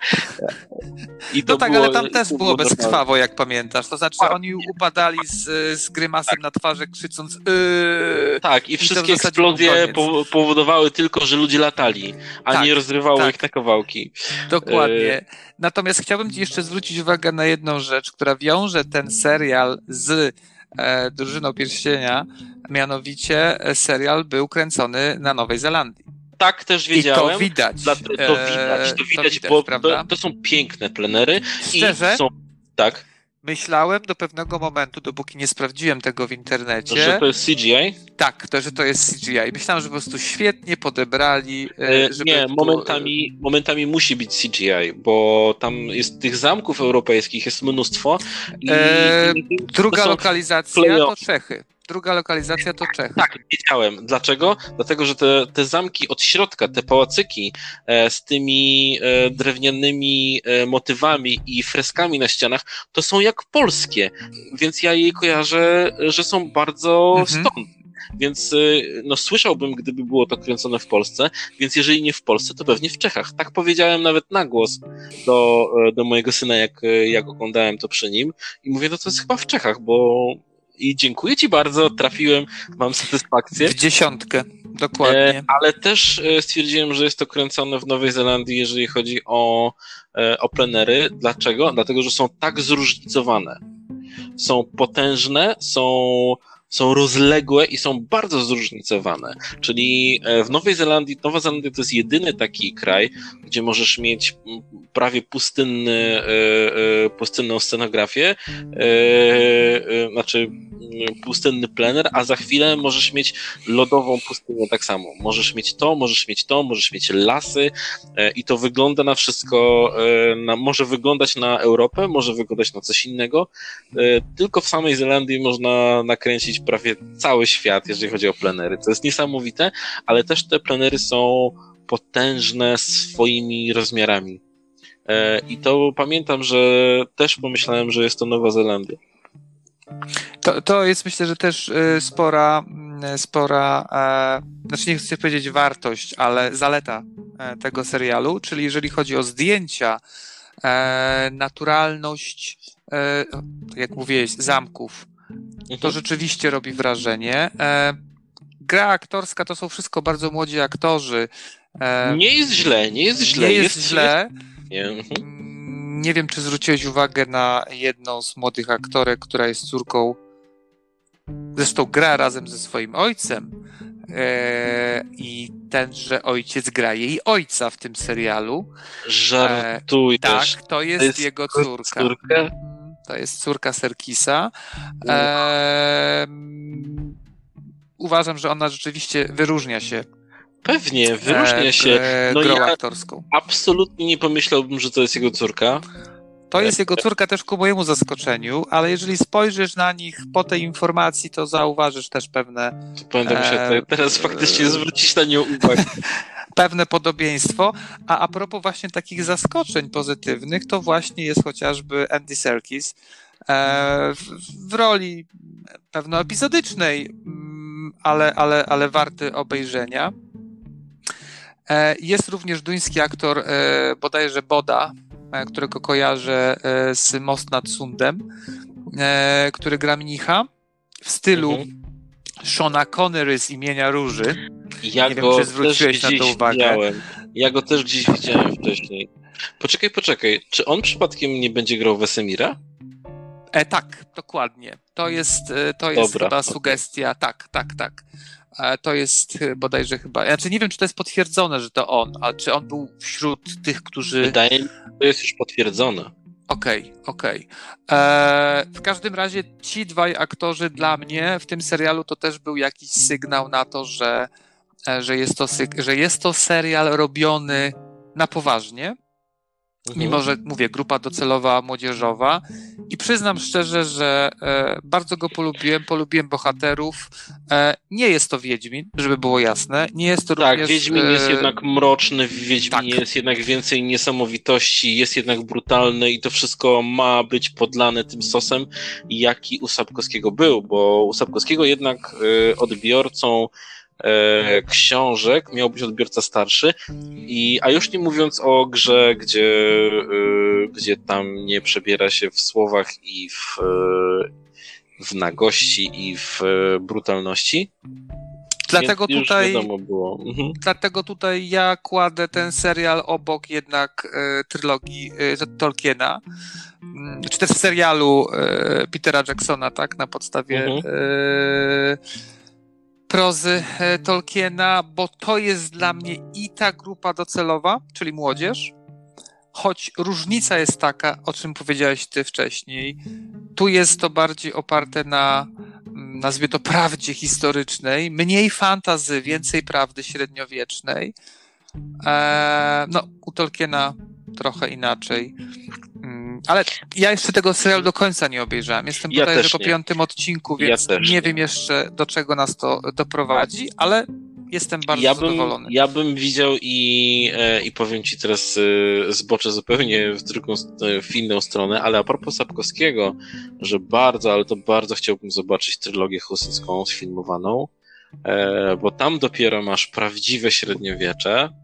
I to no tak, było, ale tam też było, było bezkrwawo, jak pamiętasz. To znaczy, oni upadali z, z grymasem tak. na twarzy, krzycząc yy, Tak, i wszystkie eksplozje powodowały tylko, że ludzie latali, a tak, nie rozrywało tak. ich na kawałki. Dokładnie. Yy. Natomiast chciałbym ci jeszcze zwrócić uwagę na jedną rzecz, która wiąże ten serial z e, Drużyną Pierścienia, mianowicie e, serial był kręcony na Nowej Zelandii tak też wiedziałem. I to widać. Dla, to widać, to widać, to widać bo to, to, są piękne plenery. Szczerze? I są, tak. Myślałem do pewnego momentu, dopóki nie sprawdziłem tego w internecie. Że to jest CGI? Tak, to, że to jest CGI. Myślałem, że po prostu świetnie podebrali. E, nie, tu... momentami, momentami musi być CGI, bo tam jest tych zamków europejskich jest mnóstwo. I, e, druga lokalizacja to Czechy. Druga lokalizacja to Czechy. Tak, wiedziałem. Dlaczego? Dlatego, że te, te zamki od środka, te pałacyki e, z tymi e, drewnianymi e, motywami i freskami na ścianach, to są jak polskie. Więc ja je kojarzę, że są bardzo mhm. stąd. Więc e, no, słyszałbym, gdyby było to kręcone w Polsce, więc jeżeli nie w Polsce, to pewnie w Czechach. Tak powiedziałem nawet na głos do, e, do mojego syna, jak, e, jak oglądałem to przy nim i mówię, no to jest chyba w Czechach, bo i dziękuję Ci bardzo, trafiłem, mam satysfakcję. W dziesiątkę, dokładnie. E, ale też e, stwierdziłem, że jest to kręcone w Nowej Zelandii, jeżeli chodzi o, e, o plenery. Dlaczego? Dlatego, że są tak zróżnicowane. Są potężne, są są rozległe i są bardzo zróżnicowane. Czyli w Nowej Zelandii, Nowa Zelandia to jest jedyny taki kraj, gdzie możesz mieć prawie pustynny, pustynną scenografię, znaczy pustynny plener, a za chwilę możesz mieć lodową pustynię tak samo. Możesz mieć to, możesz mieć to, możesz mieć lasy e, i to wygląda na wszystko, e, na, może wyglądać na Europę, może wyglądać na coś innego. E, tylko w samej Zelandii można nakręcić prawie cały świat, jeżeli chodzi o plenery. To jest niesamowite, ale też te plenery są potężne swoimi rozmiarami. I to pamiętam, że też pomyślałem, że jest to Nowa Zelandia. To, to jest myślę, że też y, spora, y, spora, e, znaczy nie chcę powiedzieć wartość, ale zaleta e, tego serialu, czyli jeżeli chodzi o zdjęcia, e, naturalność, tak jak mówiłeś, zamków, to mhm. rzeczywiście robi wrażenie. Gra aktorska to są wszystko bardzo młodzi aktorzy. Nie jest źle, nie jest źle. Nie jest, jest źle. Nie. Mhm. Nie wiem, czy zwróciłeś uwagę na jedną z młodych aktorek, która jest córką, zresztą gra razem ze swoim ojcem. E, I tenże ojciec gra jej ojca w tym serialu. Żartujesz. E, tak, to jest, to jest jego córka. Córka? To jest córka Serkisa. E, uważam, że ona rzeczywiście wyróżnia się Pewnie, wyróżnia się. E, no grą ja aktorską. Absolutnie nie pomyślałbym, że to jest jego córka. To jest jego córka też ku mojemu zaskoczeniu, ale jeżeli spojrzysz na nich po tej informacji, to zauważysz też pewne. Pamiętam się e, teraz faktycznie zwrócić na nią uwagę. pewne podobieństwo. A a propos właśnie takich zaskoczeń pozytywnych, to właśnie jest chociażby Andy Serkis e, w, roli pewno epizodycznej, mm, ale, ale, ale warty obejrzenia. E, jest również duński aktor, e, bodajże Boda, którego kojarzę z Most nad Sundem, który gra mnicha w stylu mhm. Shona Connery z imienia Róży. Ja Nie go wiem, czy zwróciłeś na to uwagę. Widziałem. Ja go też dziś widziałem wcześniej. Poczekaj, poczekaj. Czy on przypadkiem nie będzie grał Wesemira? E, tak, dokładnie. To jest, to jest Dobra, chyba okay. sugestia. Tak, tak, tak. To jest bodajże chyba. Znaczy nie wiem, czy to jest potwierdzone, że to on, ale czy on był wśród tych, którzy. Wydaje mi się, że to jest już potwierdzone. Okej, okay, okej. Okay. E, w każdym razie ci dwaj aktorzy dla mnie w tym serialu to też był jakiś sygnał na to, że, e, że, jest, to, że jest to serial robiony na poważnie Mhm. Mimo, że mówię, grupa docelowa młodzieżowa. I przyznam szczerze, że e, bardzo go polubiłem, polubiłem bohaterów. E, nie jest to Wiedźmin, żeby było jasne. Nie jest to tak, również... Wiedźmin jest e, jednak mroczny, w Wiedźminie tak. jest jednak więcej niesamowitości, jest jednak brutalny i to wszystko ma być podlane tym sosem, jaki u Sapkowskiego był, bo u Sapkowskiego jednak e, odbiorcą e, książek miał być odbiorca starszy, i, a już nie mówiąc o grze, gdzie, e, gdzie tam nie przebiera się w słowach i w, e, w nagości i w e, brutalności. Dlatego tutaj, mhm. dlatego tutaj ja kładę ten serial obok jednak e, trylogii e, Tolkiena, mm, czy też serialu e, Petera Jacksona, tak, na podstawie mhm. Prozy e, Tolkiena, bo to jest dla mnie i ta grupa docelowa, czyli młodzież, choć różnica jest taka, o czym powiedziałeś ty wcześniej, tu jest to bardziej oparte na, nazwie to, prawdzie historycznej, mniej fantazy, więcej prawdy średniowiecznej. E, no, u Tolkiena trochę inaczej. Ale ja jeszcze tego serialu do końca nie obejrzałem. Jestem Ja bodajże po piątym odcinku, Ja więc też nie wiem jeszcze do czego nas to doprowadzi, ale jestem bardzo ja bym, zadowolony. ja bym widział i, e, i powiem ci teraz e, zboczę zupełnie w drugą, st- w inną stronę, ale a propos Sapkowskiego, że bardzo, ale to bardzo chciałbym zobaczyć trylogię husycką sfilmowaną, e, bo tam dopiero masz prawdziwe średniowiecze e,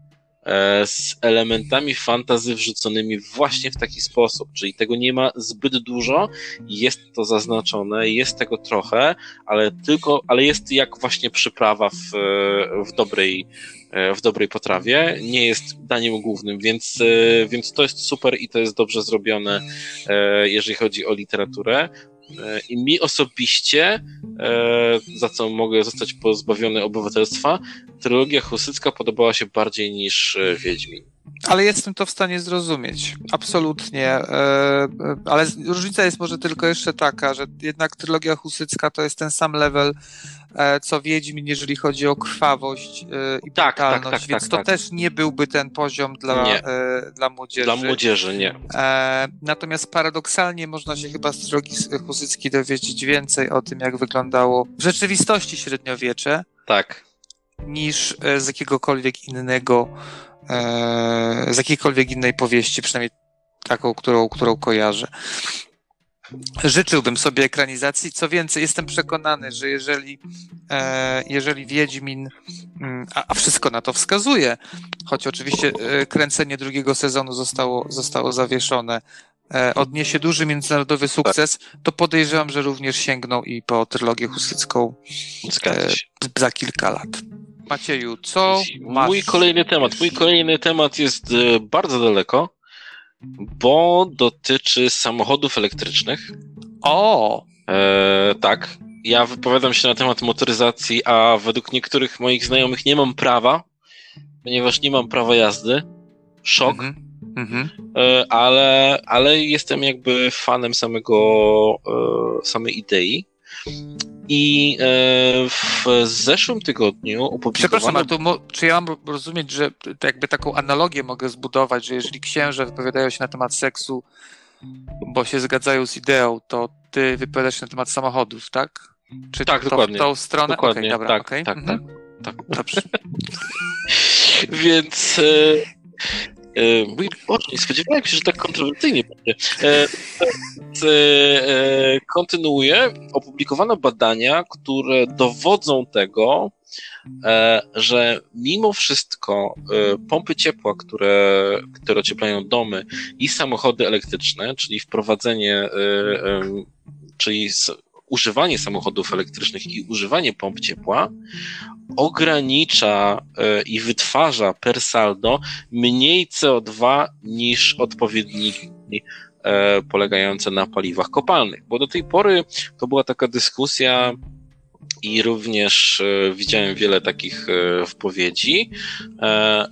z elementami fantazy wrzuconymi właśnie w taki sposób, czyli tego nie ma zbyt dużo, jest to zaznaczone, jest tego trochę, ale tylko, ale jest jak właśnie przyprawa w, e, w dobrej e, w dobrej potrawie, nie jest daniem głównym, więc, e, więc to jest super i to jest dobrze zrobione, e, jeżeli chodzi o literaturę. E, I mi osobiście, e, za co mogę zostać pozbawiony obywatelstwa, trylogia husycka podobała się bardziej niż e, Wiedźmin. Ale jestem to w stanie zrozumieć. Absolutnie. Ale różnica jest może tylko jeszcze taka, że jednak trylogia husycka to jest ten sam level, co Wiedźmin, jeżeli chodzi o krwawość e, i Tak, tak, brutalność, tak, więc tak, to tak. też nie byłby ten poziom dla, Nie. e, dla młodzieży. Dla młodzieży nie. E, natomiast paradoksalnie można się chyba z trylogii husyckiej dowiedzieć więcej o tym, jak wyglądało w rzeczywistości średniowiecze, Tak. niż e, z jakiegokolwiek innego, e, z jakiejkolwiek innej powieści, przynajmniej taką, którą, którą kojarzę. Życzyłbym sobie ekranizacji. Co więcej, jestem przekonany, że jeżeli, e, jeżeli Wiedźmin, mm, a, a wszystko na to wskazuje, choć oczywiście e, kręcenie drugiego sezonu zostało, zostało zawieszone, e, odniesie duży międzynarodowy sukces, to podejrzewam, że również sięgną i po trylogię husycką E, za kilka lat. Macieju, co masz? Mój kolejny temat. Mój kolejny temat jest e, bardzo daleko, bo dotyczy samochodów elektrycznych. O! E, tak. Ja wypowiadam się na temat motoryzacji, a według niektórych moich znajomych nie mam prawa, ponieważ nie mam prawa jazdy. Szok. Mhm. Mhm. E, ale, ale jestem jakby fanem samego, e, samej idei. I e, w zeszłym tygodniu opublikowano... Przepraszam, ale to mo- czy ja mam rozumieć, że jakby taką analogię mogę zbudować, że jeżeli księże wypowiadają się na temat seksu, bo się zgadzają z ideą, to ty wypowiadasz się na temat samochodów, tak? Czy Tak, to dokładnie. w tą stronę? Dokładnie, Okej, dobra, tak, okej. tak, Mhm. tak. Dobrze. Więc e, mój Boże, nie spodziewałem się, że tak kontrowersyjnie będzie. E, e, e, kontynuuję. Opublikowano badania, które dowodzą tego, że mimo wszystko pompy ciepła, które, które ocieplają domy i samochody elektryczne, czyli wprowadzenie, czyli używanie samochodów elektrycznych i używanie pomp ciepła ogranicza e, i wytwarza per saldo mniej CO2 niż odpowiedniki e, polegające na paliwach kopalnych. Bo do tej pory to była taka dyskusja i również e, widziałem wiele takich wypowiedzi,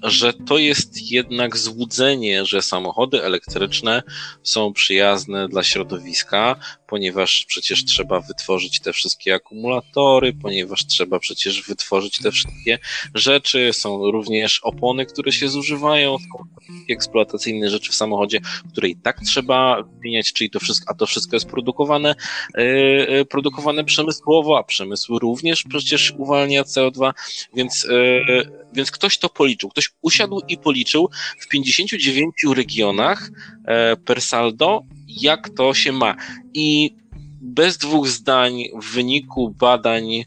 że to jest jednak złudzenie, że samochody elektryczne są przyjazne dla środowiska, ponieważ przecież trzeba wytworzyć te wszystkie akumulatory, ponieważ trzeba przecież wytworzyć te wszystkie rzeczy, są również opony, które się zużywają, eksploatacyjne rzeczy w samochodzie, które i tak trzeba wymieniać, czyli to wszystko, a to wszystko jest produkowane, e, produkowane przemysłowo, a przemysł również przecież uwalnia CO2, więc, e, więc ktoś to policzył, ktoś usiadł i policzył w 59 regionach e, per saldo, jak to się ma. I bez dwóch zdań w wyniku badań e,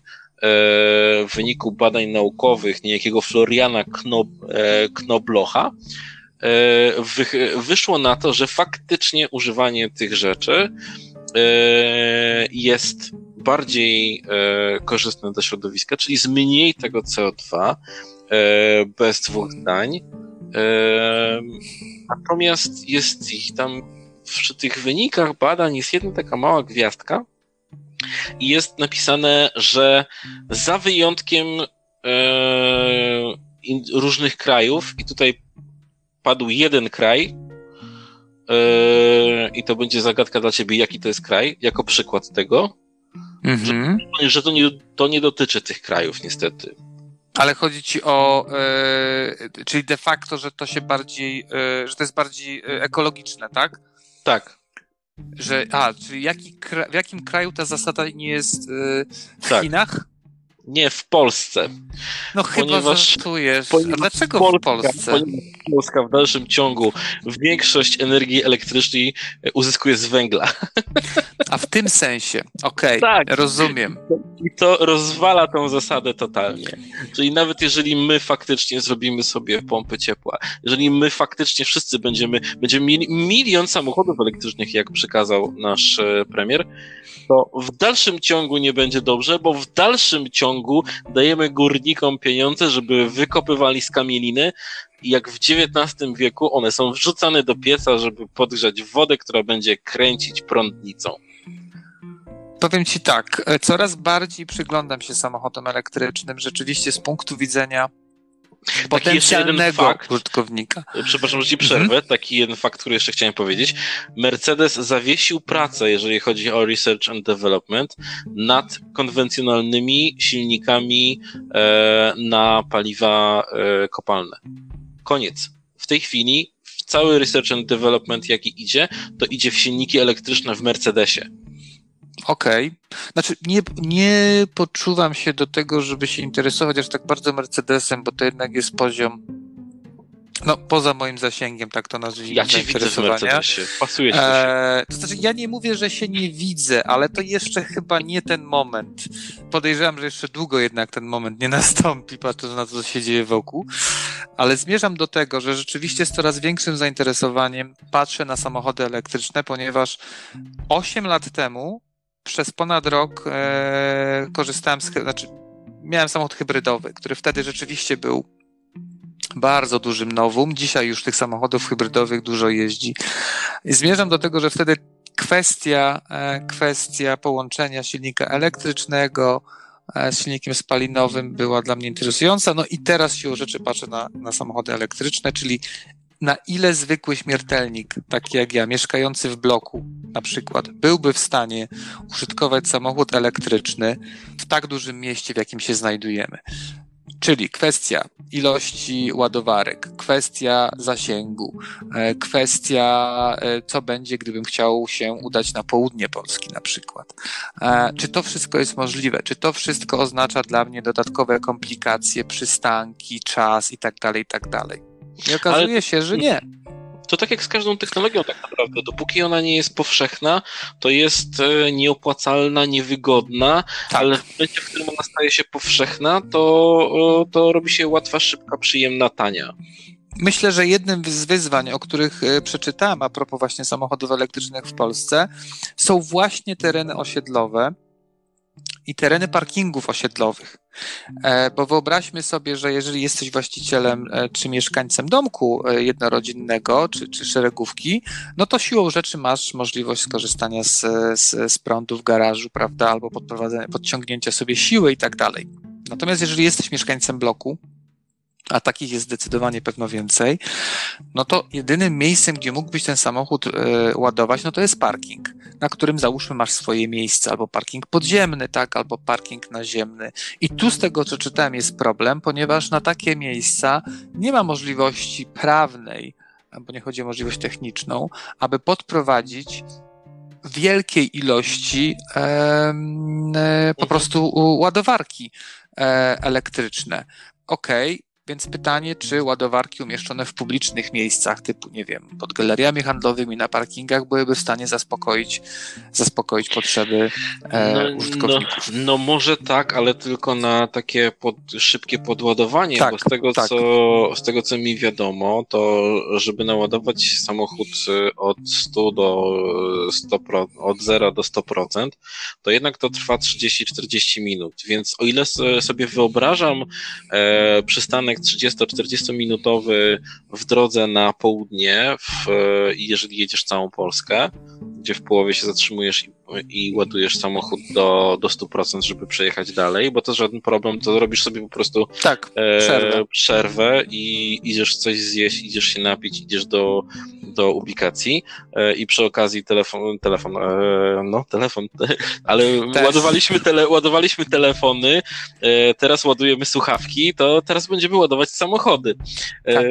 w wyniku badań naukowych niejakiego Floriana Knob, e, Knoblocha e, wyszło na to, że faktycznie używanie tych rzeczy jest bardziej korzystne dla środowiska, czyli zmniej tego CO2 e, bez dwóch zdań. E, Natomiast jest ich tam przy tych wynikach badań jest jedna taka mała gwiazdka i jest napisane, że za wyjątkiem e, różnych krajów, i tutaj padł jeden kraj, yy, i to będzie zagadka dla ciebie, jaki to jest kraj, jako przykład tego, Mhm. że, że to, nie, to nie dotyczy tych krajów, niestety. Ale chodzi ci o, e, czyli de facto, że to się bardziej, e, że to jest bardziej e, ekologiczne, tak? Tak, Że, a, czyli jaki, w jakim kraju ta zasada nie jest e, w Tak. Chinach? Nie w Polsce. No chyba żartujesz. A dlaczego Polska, w Polsce? Polska w dalszym ciągu większość energii elektrycznej e, uzyskuje z węgla. A w tym sensie, okej, Tak. rozumiem. I to rozwala tą zasadę totalnie. Czyli nawet jeżeli my faktycznie zrobimy sobie pompy ciepła, jeżeli my faktycznie wszyscy będziemy, będziemy mieli milion samochodów elektrycznych, jak przekazał nasz e, premier, to w dalszym ciągu nie będzie dobrze, bo w dalszym ciągu dajemy górnikom pieniądze, żeby wykopywali z kamieliny jak w XIX wieku one są wrzucane do pieca, żeby podgrzać wodę, która będzie kręcić prądnicą. Powiem ci tak, e, coraz bardziej przyglądam się samochodom elektrycznym, rzeczywiście z punktu widzenia Taki jeszcze jeden potencjalnego fakt. użytkownika. Przepraszam, że ci przerwę. Taki jeden fakt, który jeszcze chciałem powiedzieć. Mercedes zawiesił pracę, jeżeli chodzi o research and development, nad konwencjonalnymi silnikami e, na paliwa e, kopalne. Koniec. W tej chwili cały research and development, jaki idzie, to idzie w silniki elektryczne w Mercedesie. Okej. Znaczy, nie, nie poczuwam się do tego, żeby się interesować aż tak bardzo Mercedesem, bo to jednak jest poziom, no, poza moim zasięgiem, tak to nazwijmy, Ja cię widzę w. Mercedesie. Pasuje się. Eee, to znaczy, ja nie mówię, że się nie widzę, ale to jeszcze chyba nie ten moment. Podejrzewam, że jeszcze długo jednak ten moment nie nastąpi, patrząc na to, co się dzieje wokół. Ale zmierzam do tego, że rzeczywiście z coraz większym zainteresowaniem patrzę na samochody elektryczne, ponieważ 8 lat temu przez ponad rok e, korzystałem z, znaczy miałem samochód hybrydowy, który wtedy rzeczywiście był bardzo dużym nowum. Dzisiaj już tych samochodów hybrydowych dużo jeździ. I zmierzam do tego, że wtedy kwestia, e, kwestia połączenia silnika elektrycznego e, z silnikiem spalinowym była dla mnie interesująca. No i teraz siłą rzeczy patrzę na, na samochody elektryczne, czyli na ile zwykły śmiertelnik, taki jak ja, mieszkający w bloku na przykład, byłby w stanie użytkować samochód elektryczny w tak dużym mieście, w jakim się znajdujemy. Czyli kwestia ilości ładowarek, kwestia zasięgu, e, kwestia e, co będzie, gdybym chciał się udać na południe Polski na przykład. E, Czy to wszystko jest możliwe? Czy to wszystko oznacza dla mnie dodatkowe komplikacje, przystanki, czas i tak dalej, i okazuje Ale- się, że nie. To tak jak z każdą technologią tak naprawdę. Dopóki ona nie jest powszechna, to jest e, nieopłacalna, niewygodna, Tak. ale w momencie, w którym ona staje się powszechna, to, o, to robi się łatwa, szybka, przyjemna, tania. Myślę, że jednym z wyzwań, o których e, przeczytałem a propos właśnie samochodów elektrycznych w Polsce, są właśnie tereny osiedlowe i tereny parkingów osiedlowych. E, Bo wyobraźmy sobie, że jeżeli jesteś właścicielem e, czy mieszkańcem domku e, jednorodzinnego czy, czy szeregówki, no to siłą rzeczy masz możliwość skorzystania z, z, z prądu w garażu, prawda, albo podciągnięcia sobie siły i tak dalej. Natomiast jeżeli jesteś mieszkańcem bloku, a takich jest zdecydowanie pewno więcej, no to jedynym miejscem, gdzie mógłbyś ten samochód e, ładować, no to jest parking, na którym załóżmy masz swoje miejsce, albo parking podziemny, tak, albo parking naziemny. I tu z tego, co czytałem, jest problem, ponieważ na takie miejsca nie ma możliwości prawnej, bo nie chodzi o możliwość techniczną, aby podprowadzić wielkiej ilości em, e, po prostu u- ładowarki e, elektryczne. Okej, więc pytanie, czy ładowarki umieszczone w publicznych miejscach, typu, nie wiem, pod galeriami handlowymi, na parkingach, byłyby w stanie zaspokoić, zaspokoić potrzeby e, No, użytkowników. no, no może tak, ale tylko na takie pod, szybkie podładowanie, Tak, bo z tego, tak. co, z tego co mi wiadomo, to żeby naładować samochód y, od 100 do 100%, od 0 do 100%, to jednak to trwa 30-40 minut, więc o ile so- sobie wyobrażam e, przystanek 30-40 minutowy w drodze na południe, w, jeżeli jedziesz całą Polskę, gdzie w połowie się zatrzymujesz i i ładujesz samochód do, do 100%, żeby przejechać dalej, bo to żaden problem, to robisz sobie po prostu tak, przerwę. E, przerwę i idziesz coś zjeść, idziesz się napić, idziesz do, do ubikacji e, i przy okazji telefon, telefon e, no telefon, ale ładowaliśmy, tele, ładowaliśmy telefony, e, teraz ładujemy słuchawki, to teraz będziemy ładować samochody. E, tak.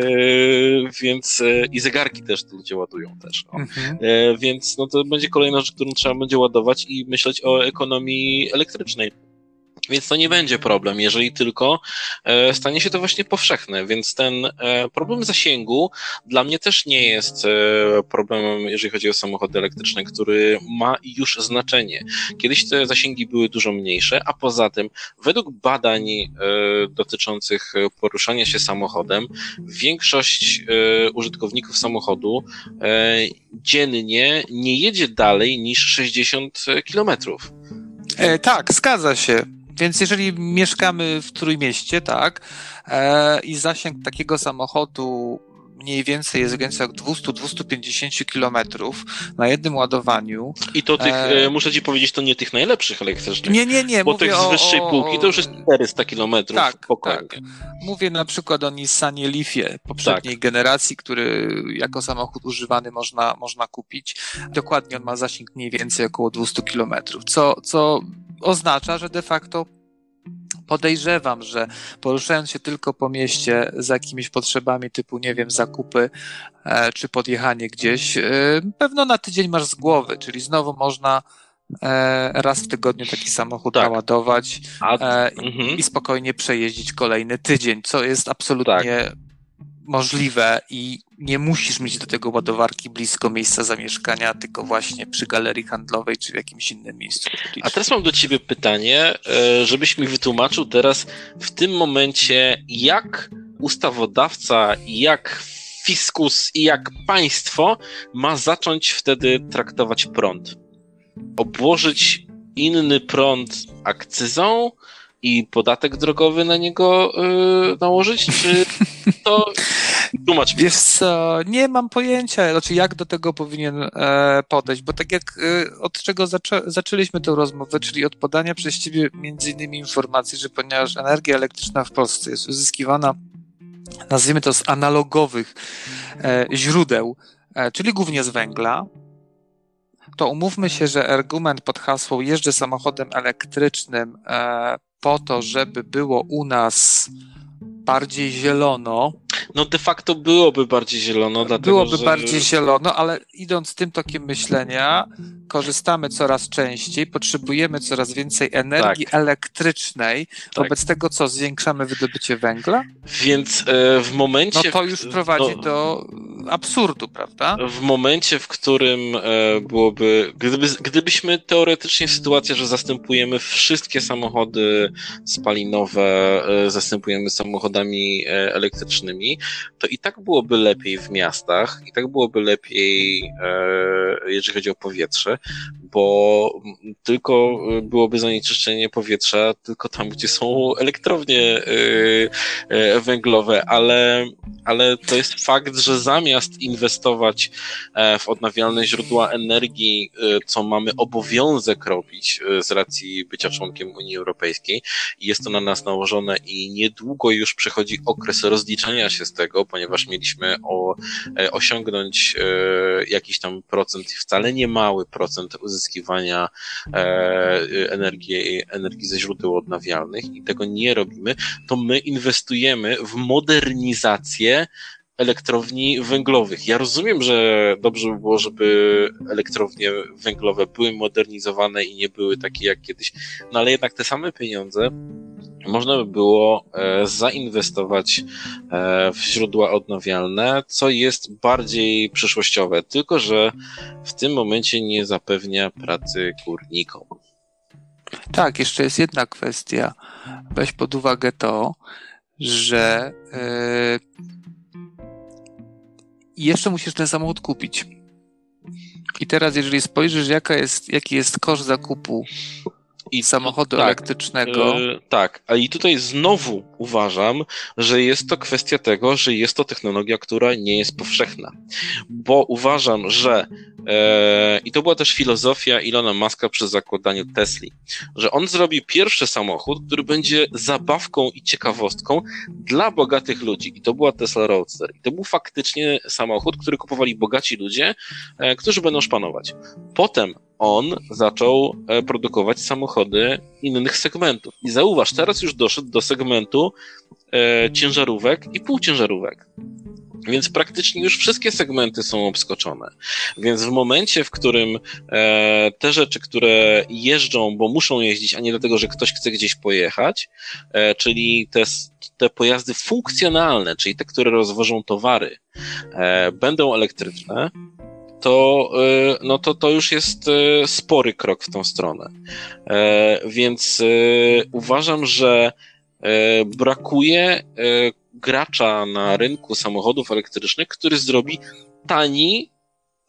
Więc i zegarki też ludzie ładują też. No. Mhm. Więc no to będzie kolejna rzecz, którą trzeba będzie ładować i myśleć o ekonomii elektrycznej. Więc to nie będzie problem, jeżeli tylko e, stanie się to właśnie powszechne. Więc ten e, problem zasięgu dla mnie też nie jest e, problemem, jeżeli chodzi o samochody elektryczne, który ma już znaczenie. Kiedyś te zasięgi były dużo mniejsze, a poza tym, według badań dotyczących poruszania się samochodem, większość użytkowników samochodu dziennie nie jedzie dalej niż 60 kilometrów. E, tak, zgadza się. Więc jeżeli mieszkamy w Trójmieście, tak, e, i zasięg takiego samochodu mniej więcej jest w granicach 200-250 kilometrów na jednym ładowaniu. I to tych, e... e muszę ci powiedzieć, to nie tych najlepszych elektrycznych. Nie, nie, nie. Bo tych z wyższej o, półki to już jest 400 kilometrów tak, Tak. Mówię na przykład o Nissanie Leafie poprzedniej tak. generacji, który jako samochód używany można, można kupić. Dokładnie on ma zasięg mniej więcej około 200 kilometrów, co, co oznacza, że de facto podejrzewam, że poruszając się tylko po mieście z jakimiś potrzebami typu, nie wiem, zakupy e, czy podjechanie gdzieś, e, pewno na tydzień masz z głowy, czyli znowu można e, raz w tygodniu taki samochód tak. naładować e, mhm. i spokojnie przejeździć kolejny tydzień, co jest absolutnie tak możliwe i nie musisz mieć do tego ładowarki blisko miejsca zamieszkania, tylko właśnie przy galerii handlowej czy w jakimś innym miejscu. A teraz mam do ciebie pytanie, e, żebyś mi wytłumaczył teraz w tym momencie, jak ustawodawca, jak fiskus i jak państwo ma zacząć wtedy traktować prąd. Obłożyć inny prąd akcyzą, i podatek drogowy na niego yy, nałożyć, czy to tłumacz Wiesz co, nie mam pojęcia, znaczy jak do tego powinien e, podejść, bo tak jak e, od czego zaczę, zaczęliśmy tę rozmowę, czyli od podania przez ciebie między innymi informacji, że ponieważ energia elektryczna w Polsce jest uzyskiwana nazwijmy to z analogowych e, źródeł, e, czyli głównie z węgla, to umówmy się, że argument pod hasło jeżdżę samochodem elektrycznym e, po to, żeby było u nas bardziej zielono. No de facto byłoby bardziej zielono. Dlatego, byłoby że... bardziej zielono, ale idąc tym tokiem myślenia, korzystamy coraz częściej, potrzebujemy coraz więcej energii tak. elektrycznej. Tak. Wobec tego co, zwiększamy wydobycie węgla? Więc e, w momencie... No to już prowadzi no, do absurdu, prawda? W momencie, w którym e, byłoby... Gdyby, gdybyśmy teoretycznie sytuację, że zastępujemy wszystkie samochody spalinowe, e, zastępujemy samochodami e, to i tak byłoby lepiej w miastach, i tak byłoby lepiej, e, jeżeli chodzi o powietrze, bo tylko byłoby zanieczyszczenie powietrza tylko tam, gdzie są elektrownie e, e, węglowe, ale, ale to jest fakt, że zamiast inwestować e, w odnawialne źródła energii, co mamy obowiązek robić z racji bycia członkiem Unii Europejskiej, jest to na nas nałożone i niedługo już przychodzi okres rozliczania się z tego, ponieważ mieliśmy o, osiągnąć jakiś tam procent, wcale nie mały procent uzyskiwania e, energii, energii ze źródeł odnawialnych i tego nie robimy, to my inwestujemy w modernizację elektrowni węglowych. Ja rozumiem, że dobrze by było, żeby elektrownie węglowe były modernizowane i nie były takie jak kiedyś, no ale jednak te same pieniądze można by było e, zainwestować e, w źródła odnawialne, co jest bardziej przyszłościowe, tylko że w tym momencie nie zapewnia pracy górnikom. Tak, jeszcze jest jedna kwestia. Weź pod uwagę to, że yy, jeszcze musisz ten samochód kupić. I teraz, jeżeli spojrzysz, jaka jest, jaki jest koszt zakupu i samochodu tak, elektrycznego. Yy, tak, a i tutaj znowu uważam, że jest to kwestia tego, że jest to technologia, która nie jest powszechna. Bo uważam, że e, i to była też filozofia Ilona Maska przy zakładaniu Tesli, że on zrobi pierwszy samochód, który będzie zabawką i ciekawostką dla bogatych ludzi. I to była Tesla Roadster. I to był faktycznie samochód, który kupowali bogaci ludzie, e, którzy będą szpanować. Potem on zaczął e, produkować samochody innych segmentów. I zauważ, teraz już doszedł do segmentu e, ciężarówek i półciężarówek. Więc praktycznie już wszystkie segmenty są obskoczone. Więc w momencie, w którym e, te rzeczy, które jeżdżą, bo muszą jeździć, a nie dlatego, że ktoś chce gdzieś pojechać, e, czyli te, te pojazdy funkcjonalne, czyli te, które rozwożą towary, e, będą elektryczne, to, e, no to to już jest e, spory krok w tą stronę. E, więc uważam, że brakuje gracza na rynku samochodów elektrycznych, który zrobi tani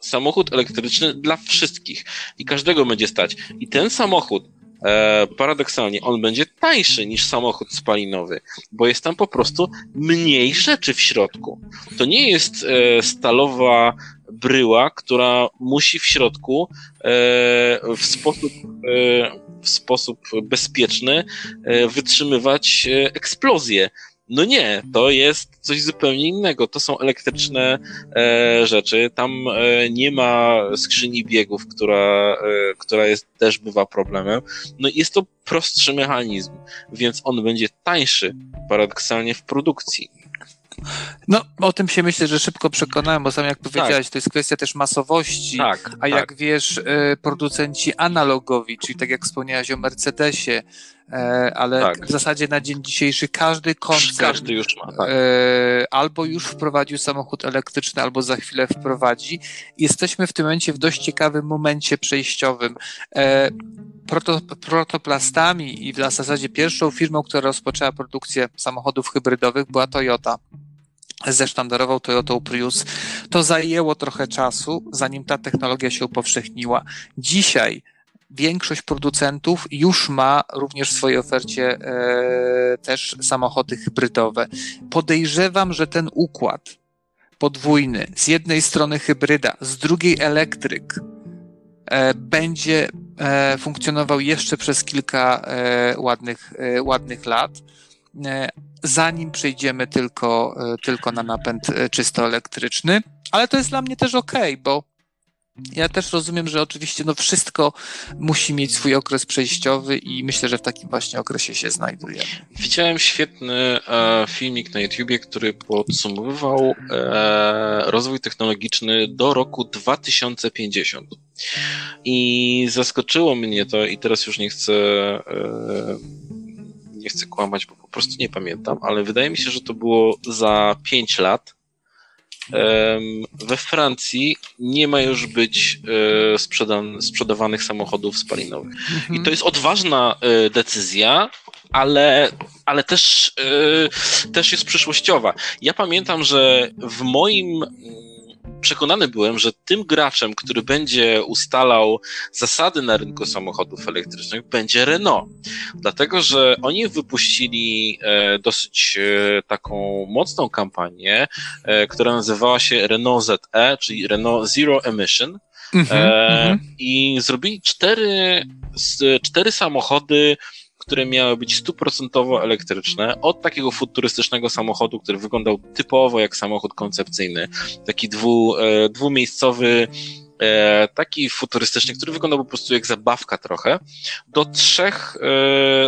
samochód elektryczny dla wszystkich i każdego będzie stać. I ten samochód, e, paradoksalnie, on będzie tańszy niż samochód spalinowy, bo jest tam po prostu mniej rzeczy w środku. To nie jest e, stalowa bryła, która musi w środku e, w sposób, e, w sposób bezpieczny e, wytrzymywać eksplozję. No nie, to jest coś zupełnie innego. To są elektryczne e, rzeczy. Tam e, nie ma skrzyni biegów, która, e, która jest, też bywa problemem. No jest to prostszy mechanizm, więc on będzie tańszy paradoksalnie w produkcji. No, o tym się myślę, że szybko przekonałem, bo sam jak powiedziałeś, tak. to jest kwestia też masowości, tak, a tak. jak wiesz, e, producenci analogowi, czyli tak jak wspomniałeś o Mercedesie, e, ale tak. w zasadzie na dzień dzisiejszy każdy koncern każdy już ma, tak. E, albo już wprowadził samochód elektryczny, albo za chwilę wprowadzi. Jesteśmy w tym momencie w dość ciekawym momencie przejściowym. Proto, protoplastami i w zasadzie pierwszą firmą, która rozpoczęła produkcję samochodów hybrydowych była Toyota zesztandarował Toyota Prius. To zajęło trochę czasu, zanim ta technologia się upowszechniła. Dzisiaj większość producentów już ma również w swojej ofercie e, też samochody hybrydowe. Podejrzewam, że ten układ podwójny, z jednej strony hybryda, z drugiej elektryk, e, będzie e, funkcjonował jeszcze przez kilka e, ładnych, e, ładnych lat zanim przejdziemy tylko, e, tylko na napęd e, czysto elektryczny. Ale to jest dla mnie też ok, bo ja też rozumiem, że oczywiście no wszystko musi mieć swój okres przejściowy i myślę, że w takim właśnie okresie się znajdujemy. Widziałem świetny e, filmik na YouTubie, który podsumowywał e, rozwój technologiczny do roku 2050. I zaskoczyło mnie to i teraz już nie chcę e, nie chcę kłamać, bo po prostu nie pamiętam, ale wydaje mi się, że to było za 5 lat. We Francji nie ma już być e, sprzedan- sprzedawanych samochodów spalinowych. Mhm. I to jest odważna e, decyzja, ale, ale też, e, też jest przyszłościowa. Ja pamiętam, że w moim przekonany byłem, że tym graczem, który będzie ustalał zasady na rynku samochodów elektrycznych, będzie Renault. Dlatego, że oni wypuścili e, dosyć e, taką mocną kampanię, e, która nazywała się Renault ZE, czyli Renault Zero Emission. Mm -hmm, I zrobili cztery, cztery samochody które miały być stuprocentowo elektryczne, od takiego futurystycznego samochodu, który wyglądał typowo jak samochód koncepcyjny, taki dwu, e, dwumiejscowy, e, taki futurystyczny, który wyglądał po prostu jak zabawka trochę, do trzech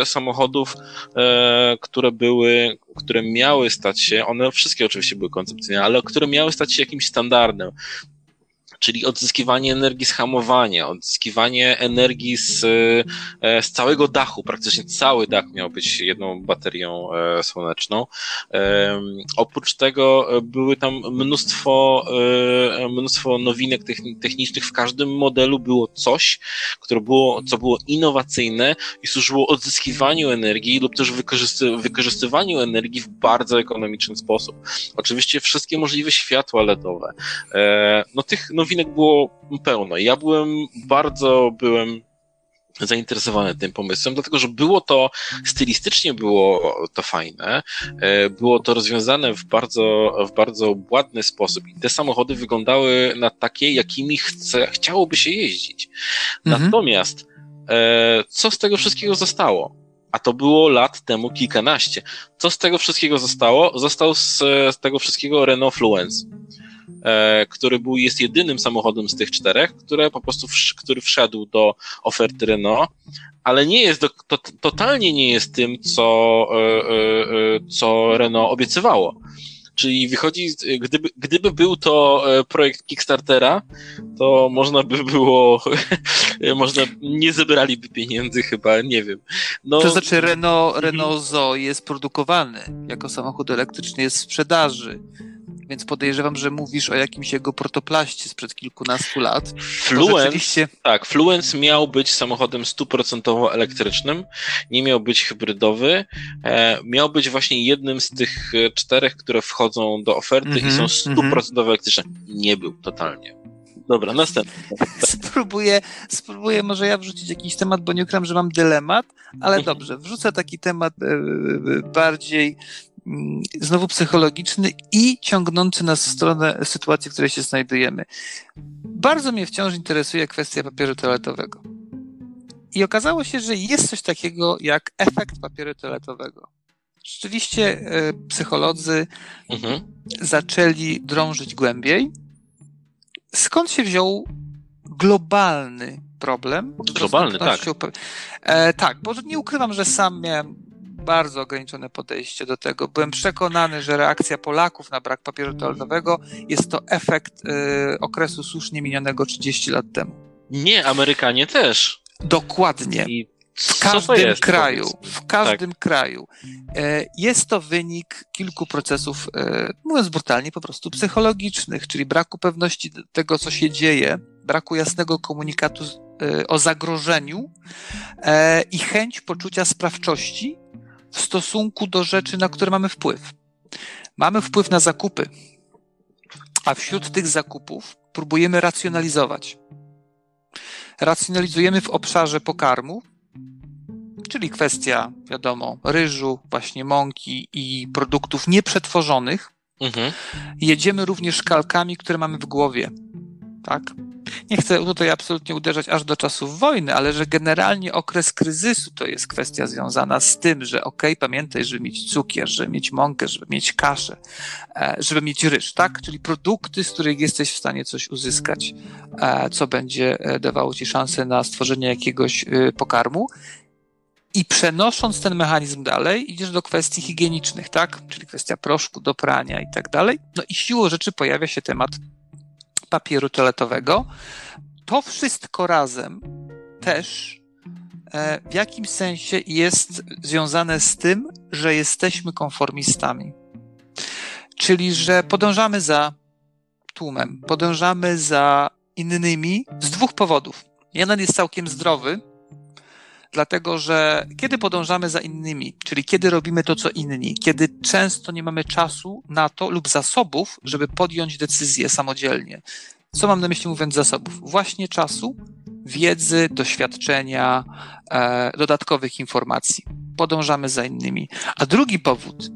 e, samochodów, e, które były, które miały stać się, one wszystkie oczywiście były koncepcyjne, ale które miały stać się jakimś standardem czyli odzyskiwanie energii z hamowania, odzyskiwanie energii z, e, z całego dachu, praktycznie cały dach miał być jedną baterią e, słoneczną. Oprócz tego e, były tam mnóstwo, mnóstwo nowinek technicznych, w każdym modelu było coś, które było, co było innowacyjne i służyło odzyskiwaniu energii lub też wykorzysty, wykorzystywaniu energii w bardzo ekonomiczny sposób. Oczywiście wszystkie możliwe światła LEDowe. No tych nowinek nowinek było pełno. Ja byłem bardzo byłem zainteresowane tym pomysłem, dlatego że było to, stylistycznie było to fajne, e, było to rozwiązane w bardzo, w bardzo ładny sposób i te samochody wyglądały na takie, jakimi chce, chciałoby się jeździć. Mhm. Natomiast e, co z tego wszystkiego zostało? A to było lat temu kilkanaście. Co z tego wszystkiego zostało? Został z, z tego wszystkiego Renault Fluence który był, jest jedynym samochodem z tych czterech, które po prostu, który wszedł do oferty Renault, ale nie jest, do, to, totalnie nie jest tym, co, e, e, co Renault obiecywało. Czyli wychodzi, gdyby, gdyby był to projekt Kickstartera, to można by było, można, nie zebraliby pieniędzy chyba, nie wiem. No, to znaczy Renault, Renault Zoe jest produkowany jako samochód elektryczny, jest w sprzedaży więc podejrzewam, że mówisz o jakimś jego protoplaście sprzed kilkunastu lat. Fluence, rzeczywiście... tak, Fluence miał być samochodem stuprocentowo elektrycznym, nie miał być hybrydowy, e, miał być właśnie jednym z tych e, czterech, które wchodzą do oferty mm -hmm, i są mhm, mhm. stuprocentowo elektryczne. Nie był totalnie. Dobra, następny. spróbuję, spróbuję może ja wrzucić jakiś temat, bo nie ukrywam, że mam dylemat, ale mhm. dobrze, wrzucę taki temat e, bardziej Mm, znowu psychologiczny i ciągnący nas w stronę sytuacji, w której się znajdujemy. Bardzo mnie wciąż interesuje kwestia papieru toaletowego. I okazało się, że jest coś takiego jak efekt papieru toaletowego. Rzeczywiście e, psycholodzy mhm. zaczęli drążyć głębiej. Skąd się wziął globalny problem? Globalny, tak. E, tak, bo nie ukrywam, że sam miałem bardzo ograniczone podejście do tego. Byłem przekonany, że reakcja Polaków na brak papieru toaletowego jest to efekt y, okresu słusznie minionego 30 lat temu. Nie, Amerykanie też. Dokładnie. I w każdym kraju, w każdym tak. kraju. E, jest to wynik kilku procesów, e, mówiąc brutalnie, po prostu psychologicznych, czyli braku pewności tego, co się dzieje, braku jasnego komunikatu e, o zagrożeniu i chęć poczucia sprawczości w stosunku do rzeczy, na które mamy wpływ. Mamy wpływ na zakupy, a wśród tych zakupów próbujemy racjonalizować. Racjonalizujemy w obszarze pokarmu, czyli kwestia, wiadomo, ryżu, właśnie mąki i produktów nieprzetworzonych. Mhm. Jedziemy również kalkami, które mamy w głowie. Tak? Nie chcę tutaj absolutnie uderzać aż do czasów wojny, ale że generalnie okres kryzysu to jest kwestia związana z tym, że okay, pamiętaj, żeby mieć cukier, żeby mieć mąkę, żeby mieć kaszę, e, żeby mieć ryż, tak? Czyli produkty, z których jesteś w stanie coś uzyskać, e, co będzie e, dawało ci szansę na stworzenie jakiegoś pokarmu. I przenosząc ten mechanizm dalej, idziesz do kwestii higienicznych, tak? Czyli kwestia proszku do prania i tak dalej. No i siłą rzeczy pojawia się temat papieru toaletowego. To wszystko razem też e, w jakimś sensie jest związane z tym, że jesteśmy konformistami. Czyli, że podążamy za tłumem, podążamy za innymi z dwóch powodów. Jeden jest całkiem zdrowy, dlatego że kiedy podążamy za innymi, czyli kiedy robimy to, co inni, kiedy często nie mamy czasu na to lub zasobów, żeby podjąć decyzję samodzielnie. Co mam na myśli mówiąc zasobów? Właśnie czasu, wiedzy, doświadczenia, e, dodatkowych informacji. Podążamy za innymi. A drugi powód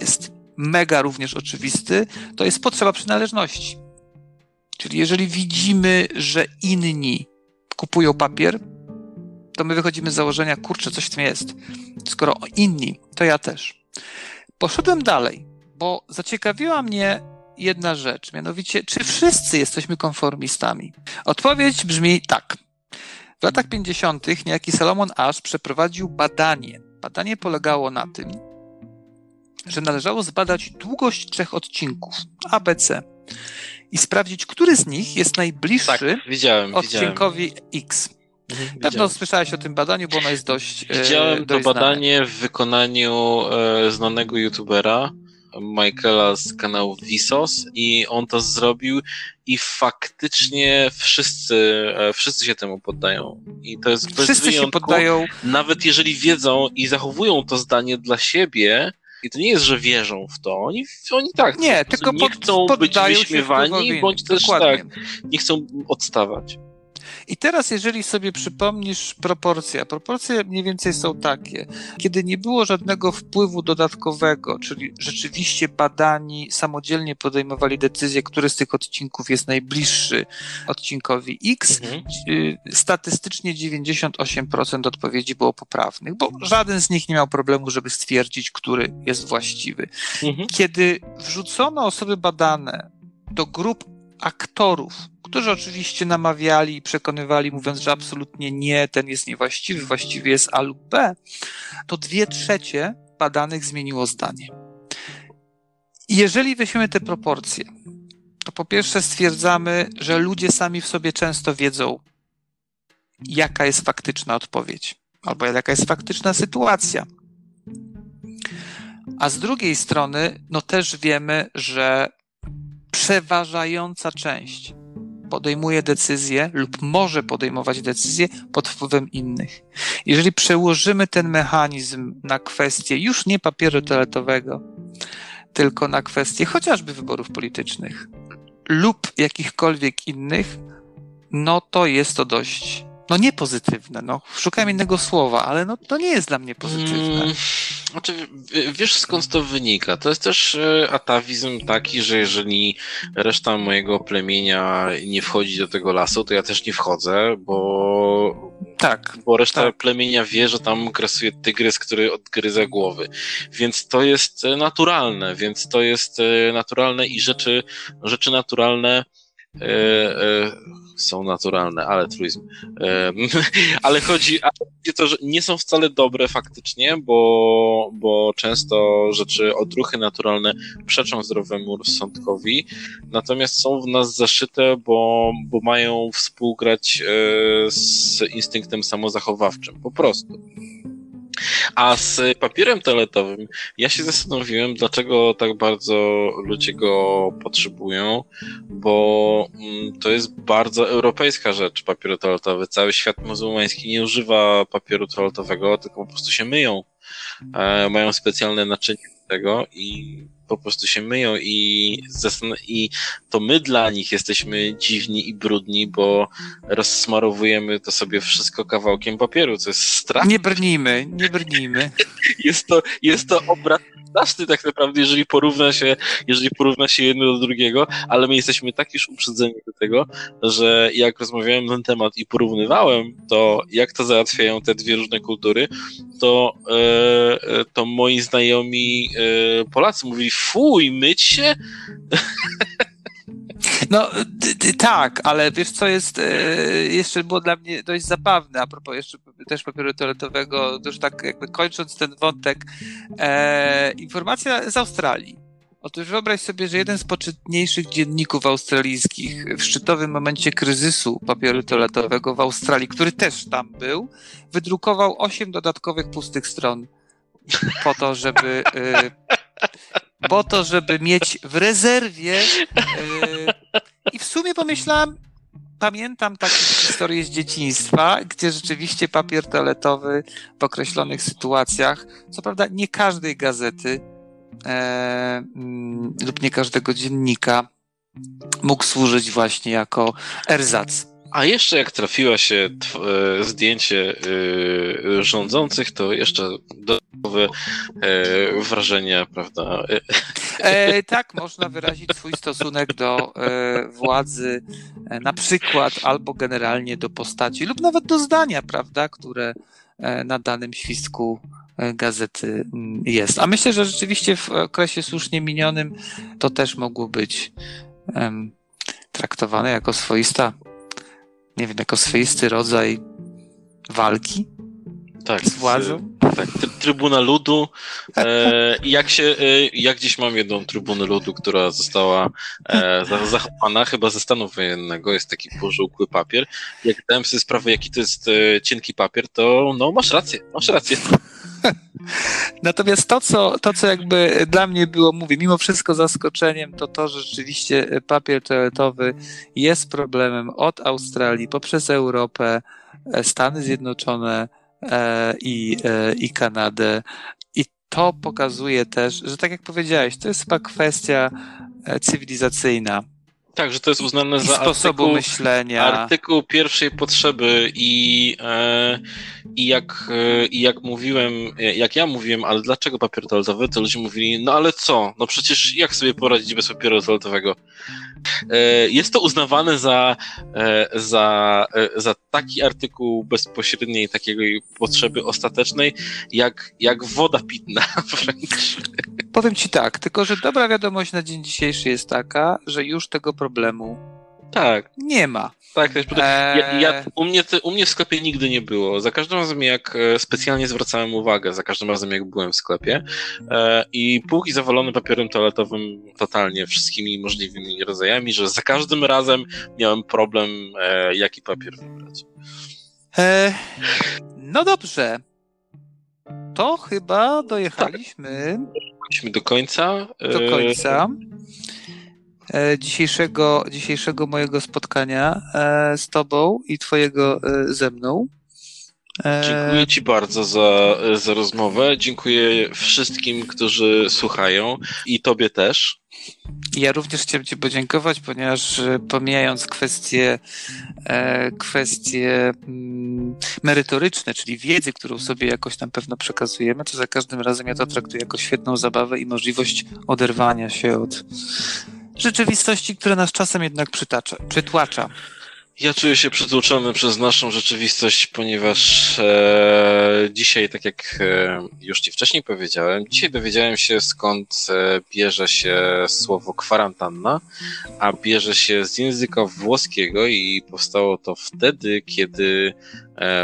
jest mega również oczywisty, to jest potrzeba przynależności. Czyli jeżeli widzimy, że inni kupują papier, to my wychodzimy z założenia, kurczę, coś w tym jest. Skoro inni, to ja też. Poszedłem dalej, bo zaciekawiła mnie jedna rzecz, mianowicie, czy wszyscy jesteśmy konformistami? Odpowiedź brzmi tak. W latach 50. niejaki Salomon Ash przeprowadził badanie. Badanie polegało na tym, że należało zbadać długość trzech odcinków ABC i sprawdzić, który z nich jest najbliższy tak, widziałem, odcinkowi widziałem. X. Mhm, Pewno słyszałeś o tym badaniu, bo ono jest dość. E, widziałem dość to badanie znane. w wykonaniu e, znanego youtubera Michaela z kanału Visos i on to zrobił i faktycznie wszyscy, e, wszyscy się temu poddają. I to jest bez wszyscy wyjątku, się poddają. Nawet jeżeli wiedzą i zachowują to zdanie dla siebie, i to nie jest, że wierzą w to. Oni, oni tak nie, tylko nie chcą być wyśmiewani, bądź też tak, nie chcą odstawać. I teraz, jeżeli sobie przypomnisz proporcje, proporcje mniej więcej są takie. Kiedy nie było żadnego wpływu dodatkowego, czyli rzeczywiście badani samodzielnie podejmowali decyzję, który z tych odcinków jest najbliższy odcinkowi X, mhm. Y, statystycznie 98% odpowiedzi było poprawnych, bo żaden z nich nie miał problemu, żeby stwierdzić, który jest właściwy. Mhm. Kiedy wrzucono osoby badane do grup aktorów, którzy oczywiście namawiali i przekonywali, mówiąc, że absolutnie nie, ten jest niewłaściwy, właściwie jest A lub B, to dwie trzecie badanych zmieniło zdanie. I jeżeli weźmiemy te proporcje, to po pierwsze stwierdzamy, że ludzie sami w sobie często wiedzą, jaka jest faktyczna odpowiedź, albo jaka jest faktyczna sytuacja. A z drugiej strony, no też wiemy, że przeważająca część podejmuje decyzje lub może podejmować decyzje pod wpływem innych. Jeżeli przełożymy ten mechanizm na kwestię już nie papieru toaletowego, tylko na kwestię chociażby wyborów politycznych lub jakichkolwiek innych, no to jest to dość no nie pozytywne, no. Szukałem innego słowa, ale no to nie jest dla mnie pozytywne. Hmm, znaczy, wiesz skąd to wynika? To jest też e, atawizm taki, że jeżeli reszta mojego plemienia nie wchodzi do tego lasu, to ja też nie wchodzę, bo tak. Bo reszta tak. plemienia wie, że tam grasuje tygrys, który odgryza głowy. Więc to jest e, naturalne, więc to jest e, naturalne i rzeczy, rzeczy naturalne e, e, są naturalne, ale truizm. E, ale chodzi o to, że nie są wcale dobre faktycznie, bo, bo często rzeczy, odruchy naturalne przeczą zdrowemu rozsądkowi, natomiast są w nas zaszyte, bo, bo mają współgrać e, z instynktem samozachowawczym. Po prostu. A z papierem toaletowym ja się zastanowiłem, dlaczego tak bardzo ludzie go potrzebują, bo mm, to jest bardzo europejska rzecz, papier toaletowy. Cały świat muzułmański nie używa papieru toaletowego, tylko po prostu się myją. E, mają specjalne naczynie do tego i po prostu się myją i, i to my dla nich jesteśmy dziwni i brudni, bo rozsmarowujemy to sobie wszystko kawałkiem papieru, co jest straszne. Nie brnijmy, nie brnijmy. jest to, jest to obraz straszny tak naprawdę, jeżeli porówna się, jeżeli porówna się jedno do drugiego, ale my jesteśmy tak już uprzedzeni do tego, że jak rozmawiałem na ten temat i porównywałem to, jak to załatwiają te dwie różne kultury, to, e, e to moi znajomi e, Polacy mówili, fuj, myć się? No tak, ale wiesz co jest, e, jeszcze było dla mnie dość zabawne, a propos jeszcze też papieru toaletowego, już tak jakby kończąc ten wątek, e, informacja z Australii. Otóż wyobraź sobie, że jeden z poczytniejszych dzienników australijskich w szczytowym momencie kryzysu papieru toaletowego w Australii, który też tam był, wydrukował osiem dodatkowych pustych stron po to, żeby e, po to, żeby mieć w rezerwie. Yy, I w sumie pomyślałam, pamiętam takie historie z dzieciństwa, gdzie rzeczywiście papier toaletowy w określonych sytuacjach, co prawda nie każdej gazety e, mm, lub nie każdego dziennika mógł służyć właśnie jako erzac. A jeszcze jak trafiła się e, zdjęcie e, rządzących, to jeszcze dodatkowe e, wrażenia, prawda? E, tak, można wyrazić swój stosunek do władzy, na przykład albo generalnie do postaci, lub nawet do zdania, prawda, które na danym świstku gazety mm, jest. A myślę, że rzeczywiście w okresie słusznie minionym to też mogło być traktowane jako swoista nie wiem, jako swoisty rodzaj walki tak, z władzą. tak, Trybuna Ludu. E, jak się, e, ja gdzieś mam jedną Trybunę Ludu, która została e, zachowana chyba ze stanu wojennego, jest taki pożółkły papier. Jak dałem sobie sprawę, jaki to jest e, cienki papier, to no masz rację, masz rację. Natomiast to co, to, co jakby dla mnie było, mówię, mimo wszystko zaskoczeniem, to to, że rzeczywiście papier toaletowy jest problemem od Australii poprzez Europę, e, Stany Zjednoczone e, i, e, i Kanadę. I to pokazuje też, że tak jak powiedziałeś, to jest chyba kwestia cywilizacyjna. Tak, że to jest uznane za sposobu artykuł, myślenia. artykuł pierwszej potrzeby i, e, i, jak, e, i jak mówiłem, e, jak ja mówiłem, ale dlaczego papier toaletowy, to ludzie mówili, no ale co, no przecież jak sobie poradzić bez papieru toaletowego? E, jest to uznawane za, e, za, e, za taki artykuł bezpośredniej takiej potrzeby ostatecznej, jak, jak woda pitna wręcz. Powiem ci tak, tylko że dobra wiadomość na dzień dzisiejszy jest taka, że już tego problemu Tak, nie ma. tak. też Ja, ja, Eee, u, mnie u mnie w sklepie nigdy nie było. Za każdym razem, jak e, specjalnie zwracałem uwagę, za każdym razem, jak byłem w sklepie e, i półki zawalone papierem toaletowym totalnie wszystkimi możliwymi rodzajami, że za każdym razem miałem problem, e, jaki papier wybrać. e, no dobrze. To chyba dojechaliśmy Chodźmy do końca. e, do końca dzisiejszego, dzisiejszego mojego spotkania e, z tobą i twojego e, ze mną. E, Dziękuję Ci bardzo za, za rozmowę. Dziękuję wszystkim, którzy słuchają i Tobie też. Ja również chciałem Ci podziękować, ponieważ e, pomijając kwestie, e, kwestie mm, merytoryczne, czyli wiedzy, którą sobie jakoś tam pewno przekazujemy, to za każdym razem ja to traktuję jako świetną zabawę i możliwość oderwania się od rzeczywistości, która nas czasem jednak przytacza, przytłacza. Ja czuję się przytłoczony przez naszą rzeczywistość, ponieważ e, dzisiaj, tak jak e, już Ci wcześniej powiedziałem, dzisiaj dowiedziałem się skąd e, bierze się słowo kwarantanna, a bierze się z języka włoskiego i powstało to wtedy, kiedy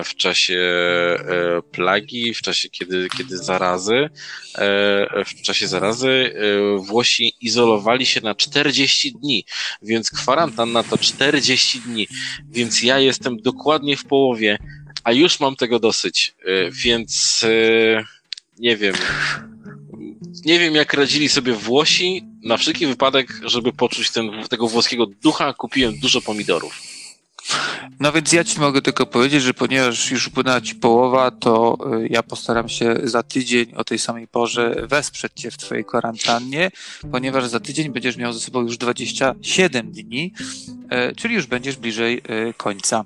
w czasie e, plagi, w czasie kiedy, kiedy zarazy, e, w czasie zarazy e, Włosi izolowali się na 40 dni, więc kwarantanna to 40 dni. Więc ja jestem dokładnie w połowie, a już mam tego dosyć. E, Więc e, nie wiem. Nie wiem, jak radzili sobie Włosi. Na wszelki wypadek, żeby poczuć ten, tego włoskiego ducha, kupiłem dużo pomidorów. No więc ja Ci mogę tylko powiedzieć, że ponieważ już upłynęła Ci połowa, to y, ja postaram się za tydzień o tej samej porze wesprzeć Cię w Twojej kwarantannie, ponieważ za tydzień będziesz miał ze sobą już 27 dni, y, czyli już będziesz bliżej y, końca.